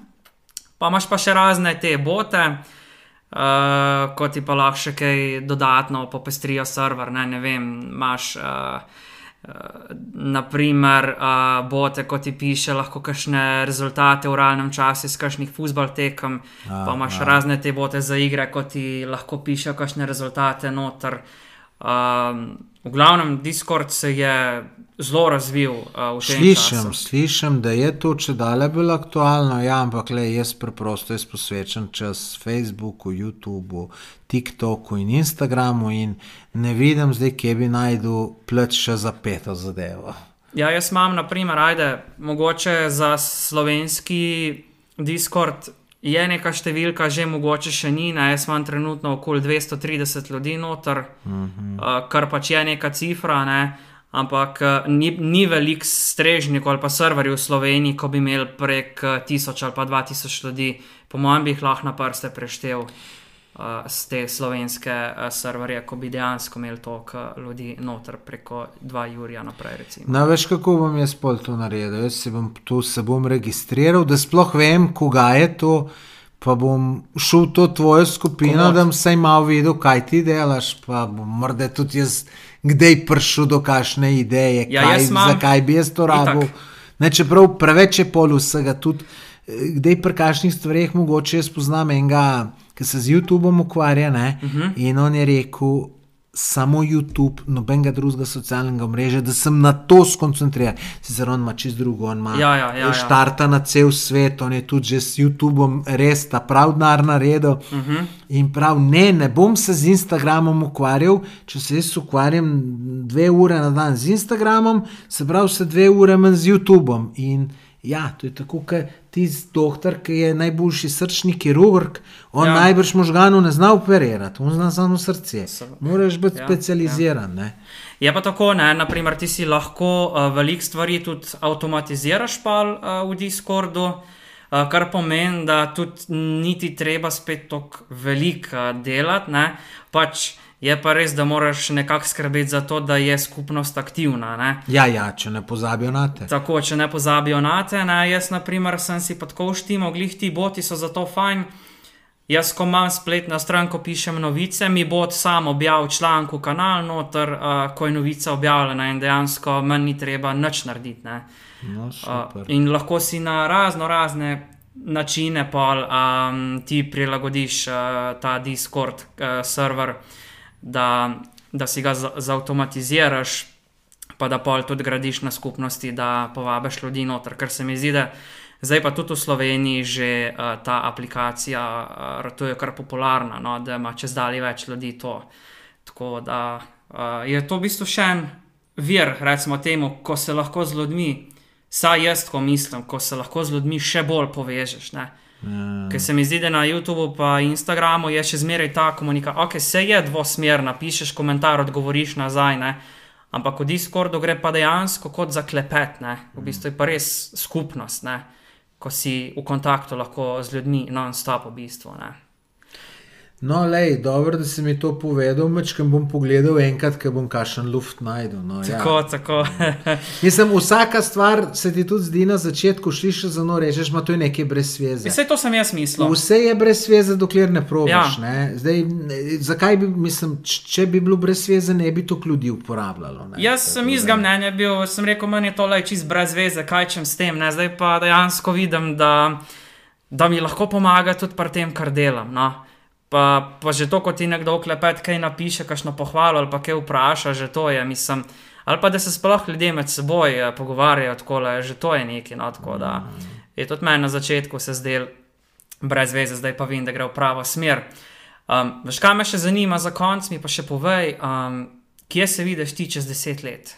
Pa imaš pa še razne te bote, uh, kot ti pa lahko še kaj dodatno popestrijo server. Ne, ne vem, imaš. Uh, Naprimer, uh, bote, kot ti piše, lahko kakšne rezultate v realnem času, iz kakšnih futbol tekem, a, pa imaš a. razne te bote za igre, kot ti lahko piše, kakšne rezultate noter. Um, V glavnem, Discord se je zelo razvil uh, v tem slišem, času. Slišim, da je to če dalje bolj aktualno, ja, ampak le jaz preprosto jaz posvečam čas Facebooku, YouTubu, TikToku in Instagramu in ne vidim zdaj, kje bi najdel pleč še za peto zadevo. Ja, jaz imam, na primer, ajde, mogoče za slovenski Discord je neka številka, že mogoče še ni, ne? jaz imam trenutno okoli 230 ljudi noter, uh -huh. uh, kar pač je neka cifra, ne? ampak uh, ni, ni velik strežnik ali pa serverji v Sloveniji, ko bi imeli prek 1000 ali pa 2000 ljudi, po mojem, bi jih lahko na prste preštel z uh, te slovenske uh, serverje, ko bi dejansko imeli toliko uh, ljudi noter preko 2 Jurija naprej. Recimo. Na veš, kako bom jaz pol to naredil. Jaz se bom tu se bom registriral, da sploh vem, koga je to. Pa bom šel v to tvojo skupino, Komod. da bom vsaj malo videl, kaj ti delaš. Pa bom morda tudi jaz, kdaj prišel do kakšne ideje, ja, kaj, mam... zakaj bi jaz to rabil. Ne, čeprav preveč je pol vsega, tudi kdaj pri kakšnih stvareh mogoče jaz poznam enega ki se z YouTubeom ukvarja. Uh mhm. -huh. In on je rekel, samo YouTube, nobenega drugega socialnega mreža, da sem na to skoncentriran. Sicer on ima čist drugo, on ima ja, ja, ja, štarta ja. na cel svet, on je tudi s YouTubeom res ta prav denar naredil. Uh mhm. -huh. In prav, ne, ne bom se z Instagramom ukvarjal, če se jaz ukvarjam dve ure na dan z Instagramom, se pravi, se dve ure manj z YouTubeom. In ja, to je tako, kot tisti doktor, ki je najboljši srčni kirurg, on ja. najbrž možganov ne zna operirati, on zna samo srce. Moraš biti ja, specializiran. Ja. Je pa tako, ne? naprimer, ti si lahko uh, veliko stvari tudi avtomatiziraš pa uh, v Discordu. Uh, kar pomeni, da tudi niti treba spet tako veliko uh, delati. Pač, Je pa res, da moraš nekako skrbeti za to, da je skupnost aktivna. Ne? Ja, ja, če ne pozabijo na te. Tako, če ne pozabijo na te. Ne? Jaz, na primer, sem si pa tako uštimo, glih ti boti so zato fajn. Jaz, ko imam spletno stran, ko pišem novice, mi bo sam objavil članek v kanal, noter, uh, ko je novica objavljena in dejansko meni ni treba nič narediti. Ne? No, Uh, super. in lahko si na razno razne načine pol, um, ti prilagodiš uh, ta Discord uh, server, da, da si ga za- zautomatiziraš, pa da pol tudi gradiš na skupnosti, da povabiš ljudi noter, ker se mi zdi, da zdaj pa tudi v Sloveniji že uh, ta aplikacija uh, ratuje kar popularna, no, da ima čez dalje več ljudi to. Tako da uh, je to v bistvu še en vir, recimo temu, ko se lahko z ljudmi, saj jaz tako mislim, ko se lahko z ljudmi še bolj povežeš. Ne? Ja. Ker se mi zdi, da na YouTubu in Instagramu je še zmeraj ta komunikacija. Ok, se je dvosmerna, pišeš komentar, odgovoriš nazaj, ne? ampak v Discordu gre pa dejansko kot za klepet. Ne? V bistvu je pa res skupnost, ne? ko si v kontaktu lahko z ljudmi non-stop v bistvu. Ne? No, lej, dobro, da si mi to povedal, mečkam bom pogledal enkrat, ko bom kašen luft najdel. No, ja. Tako, tako. Mislim, vsaka stvar se ti tudi zdi na začetku, slišiš za no, rečeš, ma to je nekaj brez sveze. Vse to sem jaz mislil. Vse je brez sveze, dokler ne probiš. Ja. Ja. Zdaj, ne, zakaj bi, mislim, če bi bilo brez sveze, ne bi to ljudi uporabljalo. Ne? Jaz sem Tako izga da- mnenja bil, sem rekel, meni je to le čist brez veze, kaj čem s tem. Ne? Zdaj pa dejansko vidim, da, da mi lahko pomaga tudi pri tem, kar delam. No? Pa, pa že to, ko ti nekdo klepet, kaj napiše, kakšno pohvalo ali pa kaj vpraša, že to je, mislim. Ali pa da se sploh ljudje med seboj eh, pogovarjajo, tako že to je nekaj. No? Tako da je tudi meni na začetku se zdel brez veze, zdaj pa vem, da gre v pravo smer. Um, veš, kaj me še zanima za konc, mi pa še povej, um, kje se vidiš ti čez deset let?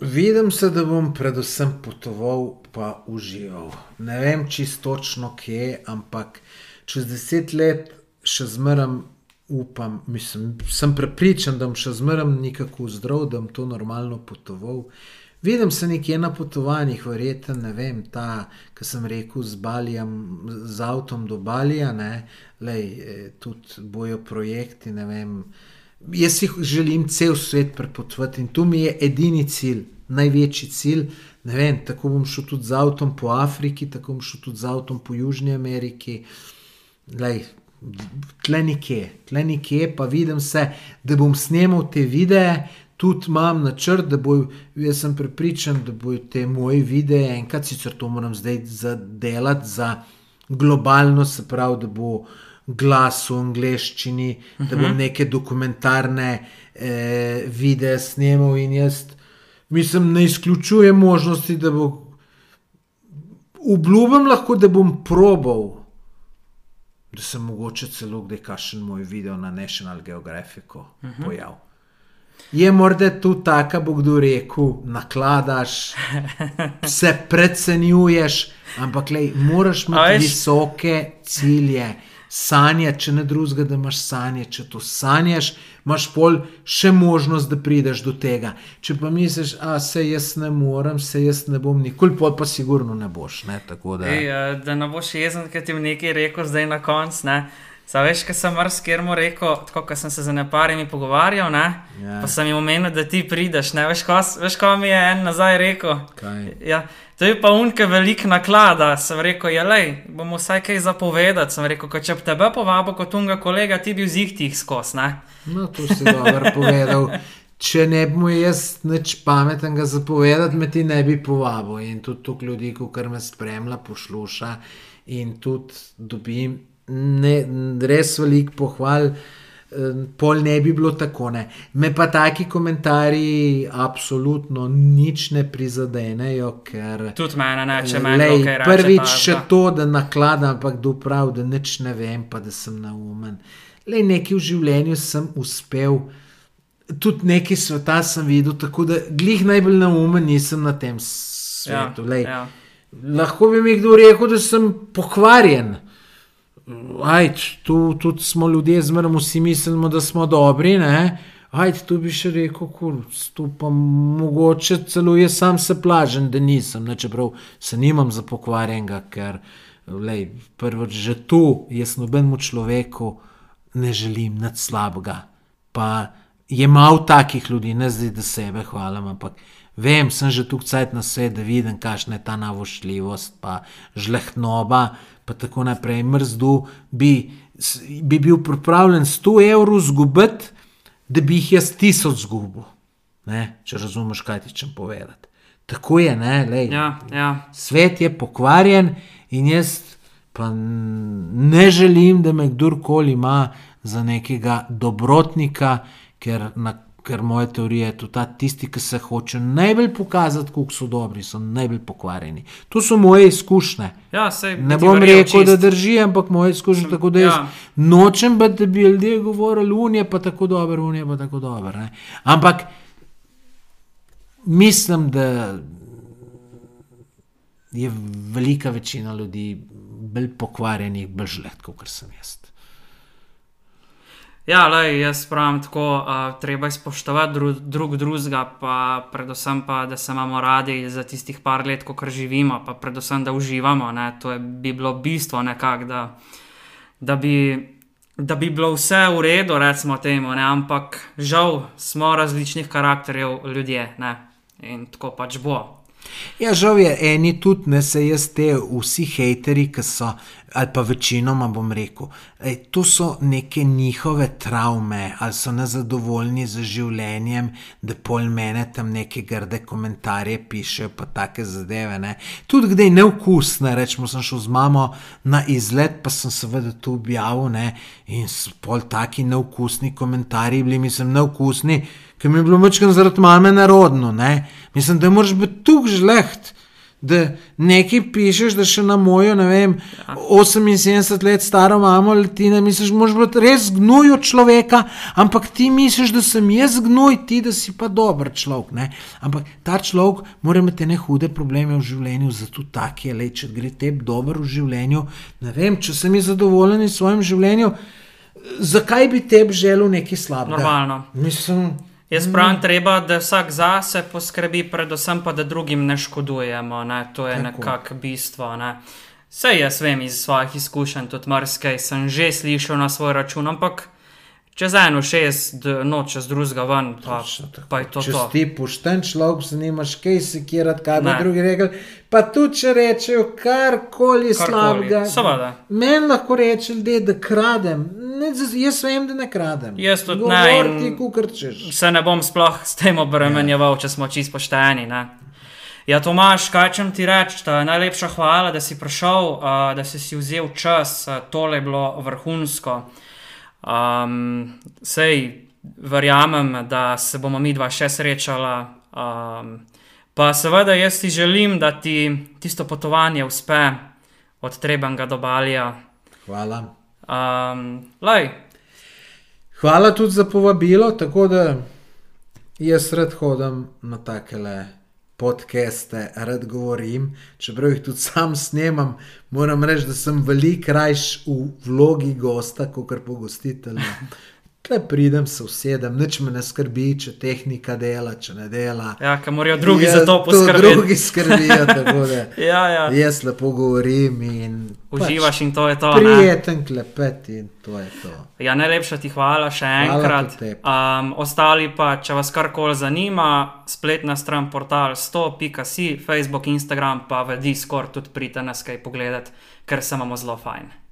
Vidim se, da bom predvsem potoval, pa užival. Ne vem čisto točno kje, ampak čez deset let še zmeraj upam, mislim, sem prepričan, da bom še zmeraj nekako zdrav, da bom to normalno potoval. Vidim se nekje na potovanjih, verjetno ne vem, ta, ki sem rekel, z Balijem, z avtom do Balija, ne, lej, eh, tudi bojo projekti, ne vem. Jaz si želim cel svet prepotovati in to mi je edini cilj, največji cilj. Ne vem, tako bom šel tudi z avtom po Afriki, tako bom šel tudi z avtom po Južni Ameriki. Lej, tle nekje, tle nekje, pa vidim se, da bom snemal te videe, tudi imam načrt, da bo, jaz sem prepričan, da bodo te moje videe, enkrat sicer to moram zdaj zadelati za globalno, se pravi, da bo glas v angleščini, uh -huh. da bom neke dokumentarne eh, videe snemal in jaz mislim, ne izključujem možnosti, da bo. Obljubim lahko, da bom probal, da se mogoče celo kdaj kašen moj video na National Geographicu uh -huh. pojav. Je morda tu taka, bo kdo rekel, nakladaš, se predcenjuješ, ampak lej, moraš imeti visoke cilje. Sanja, če ne drugega, da imaš sanje, če to sanjaš, imaš pol še možnost, da prideš do tega. Če pa misliš, a se jaz ne morem, se jaz ne bom nikoli, pol pa sigurno ne boš. Ne? Tako da, Ej, eh, da ne boš jezen, ker ti bom nekaj rekel zdaj na koncu. Zaveš, kaj sem marsikjermu rekel, tako kot sem se z neparimi pogovarjal, ne? Ja. pa sem jim omenil, da ti prideš. Ne? Veš, kaj, veš, kaj mi je en nazaj rekel? Kaj? Ja, to je pa unke velik naklada. Sem rekel, je le, bomo vsaj kaj zapovedati. Sem rekel, ko če bi tebe povabil kot unga kolega, ti bi vzih tih skos. Ne? No, to si dobro povedal. Če ne bi mu jaz nič pametnega zapovedati, me ti ne bi povabil. In tudi tukaj ljudi, ki me spremlja, posluša in tudi dobim ne, res velik pohval. Pol ne bi bilo tako. Ne. Me pa taki komentarji absolutno nič ne prizadenejo, ker Tudi mene, ne, če Lej, kaj reče. prvič takega. še to, da nakladam, ampak do prav, da nič ne vem, pa da sem naumen. Le nekaj v življenju sem uspel, tudi nekaj sveta sem videl, tako da glih najbolj naumen nisem na tem svetu. Ja, ja. Lahko bi mi kdo rekel, da sem pokvarjen. Ajd, tu tudi smo ljudje, zmeraj vsi mislimo, da smo dobri. Ne? Ajd, tu bi še rekel, kurc, tu pa mogoče celo jaz sam se plažem, da nisem, ne, čeprav se nimam za pokvarjenega, ker lej, prvič že tu jaz nobenemu človeku ne želim nič slabega. Pa je malo takih ljudi, ne zdaj, da sebe hvalim, ampak vem, sem že tu cajt na svet, da vidim, kakšna je ta navošljivost, pa žlehtnoba, pa tako naprej. Mrzdu bi, bi bil pripravljen 100 evrov zgubiti, da bi jih jaz tisoč zgubil. Ne? Če razumeš, kaj ti čem povedati. Tako je, ne, lej. Ja, ja. Svet je pokvarjen in jaz pa ne želim, da me kdorkoli ima za nekega dobrotnika, ker, na, ker moje teorije je tudi ta, tisti, ki se hoče najbolj pokazati, kako so dobri, so najbolj pokvarjeni. To so moje izkušnje. ja sej, Ne bom rekel, da čist. drži, ampak moje izkušnje tako, da jaz Ja. ja. nočem, biti, da bi ljudje govorili, unije pa tako dobro, unije pa tako dobro. ne. Ampak mislim, da je velika večina ljudi bolj pokvarjenih, bolj žlet, kot sem jaz. Ja, lej, jaz pravim tako, uh, treba je spoštovati dru, drug drugega, pa predvsem pa, da se imamo radi za tistih par let, ko živimo, pa predvsem, da uživamo. Ne? To je, bi bilo bistvo nekako, da, da, bi, da bi bilo vse v redu, recimo temu, ne? ampak žal smo različnih karakterjev ljudje ne? in tako pač bo. Ja, žal je, eni tudi ne se jaz te vsi hejteri, ki so, ali pa večinoma bom rekel, ej, to so neke njihove travme, ali so nezadovoljni z življenjem, da pol mene tam neke grde komentarje pišejo, pa take zadeve. Ne. Tudi kdaj neukusne, rečemo, sem šel z mamo na izlet, pa sem seveda to objavil ne, in pol taki neukusni komentarji bili, mislim, neukusni, ki mi je bilo večkrat zaradi mame narodno. Ne. Mislim, da moraš biti tukaj žleht. Da nekaj pišeš, da še na mojo, ne vem, 78 let staro mamo leti, ne misliš, da biti res gnoj od človeka, ampak ti misliš, da sem jaz gnoj, ti da si pa dober človek. Ne? Ampak ta človek mora imeti ne hude probleme v življenju, zato tak je le, če gre tebi dobro v življenju. Ne vem, če sem jaz zadovoljen s svojim življenjem, zakaj bi tebi želel nekaj slabega? Normalno. Mislim, Jaz pravim, treba, da vsak zase poskrbi, predvsem pa, da drugim ne škodujemo. Ne? To je nekako bistvo. Ne? Vse jaz vem iz svojih izkušenj, tudi marsikaj sem že slišal na svoj račun, ampak čez eno šest, d- no čez drugega ven, pa, Točno pa je to če to. ti pošten človek, se nimaš kaj sekirati, kaj bi Ne. drugi rekli. Pa tudi če rečejo karkoli Karkoli, slabega. seveda. Meni lahko reče ljudje, da kradem. Ne, jaz vem, da ne kradem. Jaz tudi ne, Govor in- ti, kukrčeš. Se ne bom sploh s tem obremenjeval, če smo čisto pošteni. Ne? Ja, Tomaš, kaj čem ti reči? Najlepša hvala, da si prišel, uh, da si si vzel čas, uh, tole je bilo vrhunsko. Um, sej verjamem, da se bomo mi dva še srečala. Um, pa seveda jaz ti želim, da ti tisto potovanje uspe od Trebanga do Balija. Hvala. Um, lej, Hvala tudi za povabilo, tako da jaz rad hodim na takele podcaste, rad govorim, čeprav jih tudi sam snemam. Moram reči, da sem veliko krajš v vlogi gosta, kot pa gostitelj. Tle pridem, se usedem, nič me ne skrbi, če tehnika dela, če ne dela. ja, ker morajo drugi Ja, za to poskrbeti. Drugi skrbijo, tako da Ja, ja. jaz lepo govorim in Uživaš in to je to. Pač, ne? prijeten klepet in to je to. Ja, najlepša ti hvala še Hvala enkrat. Um, ostali pa, če vas karkoli zanima, spletna stran portal 100.si, Facebook, Instagram, pa v Discord tudi pridite nas kaj pogledati, ker se imamo zelo fajn.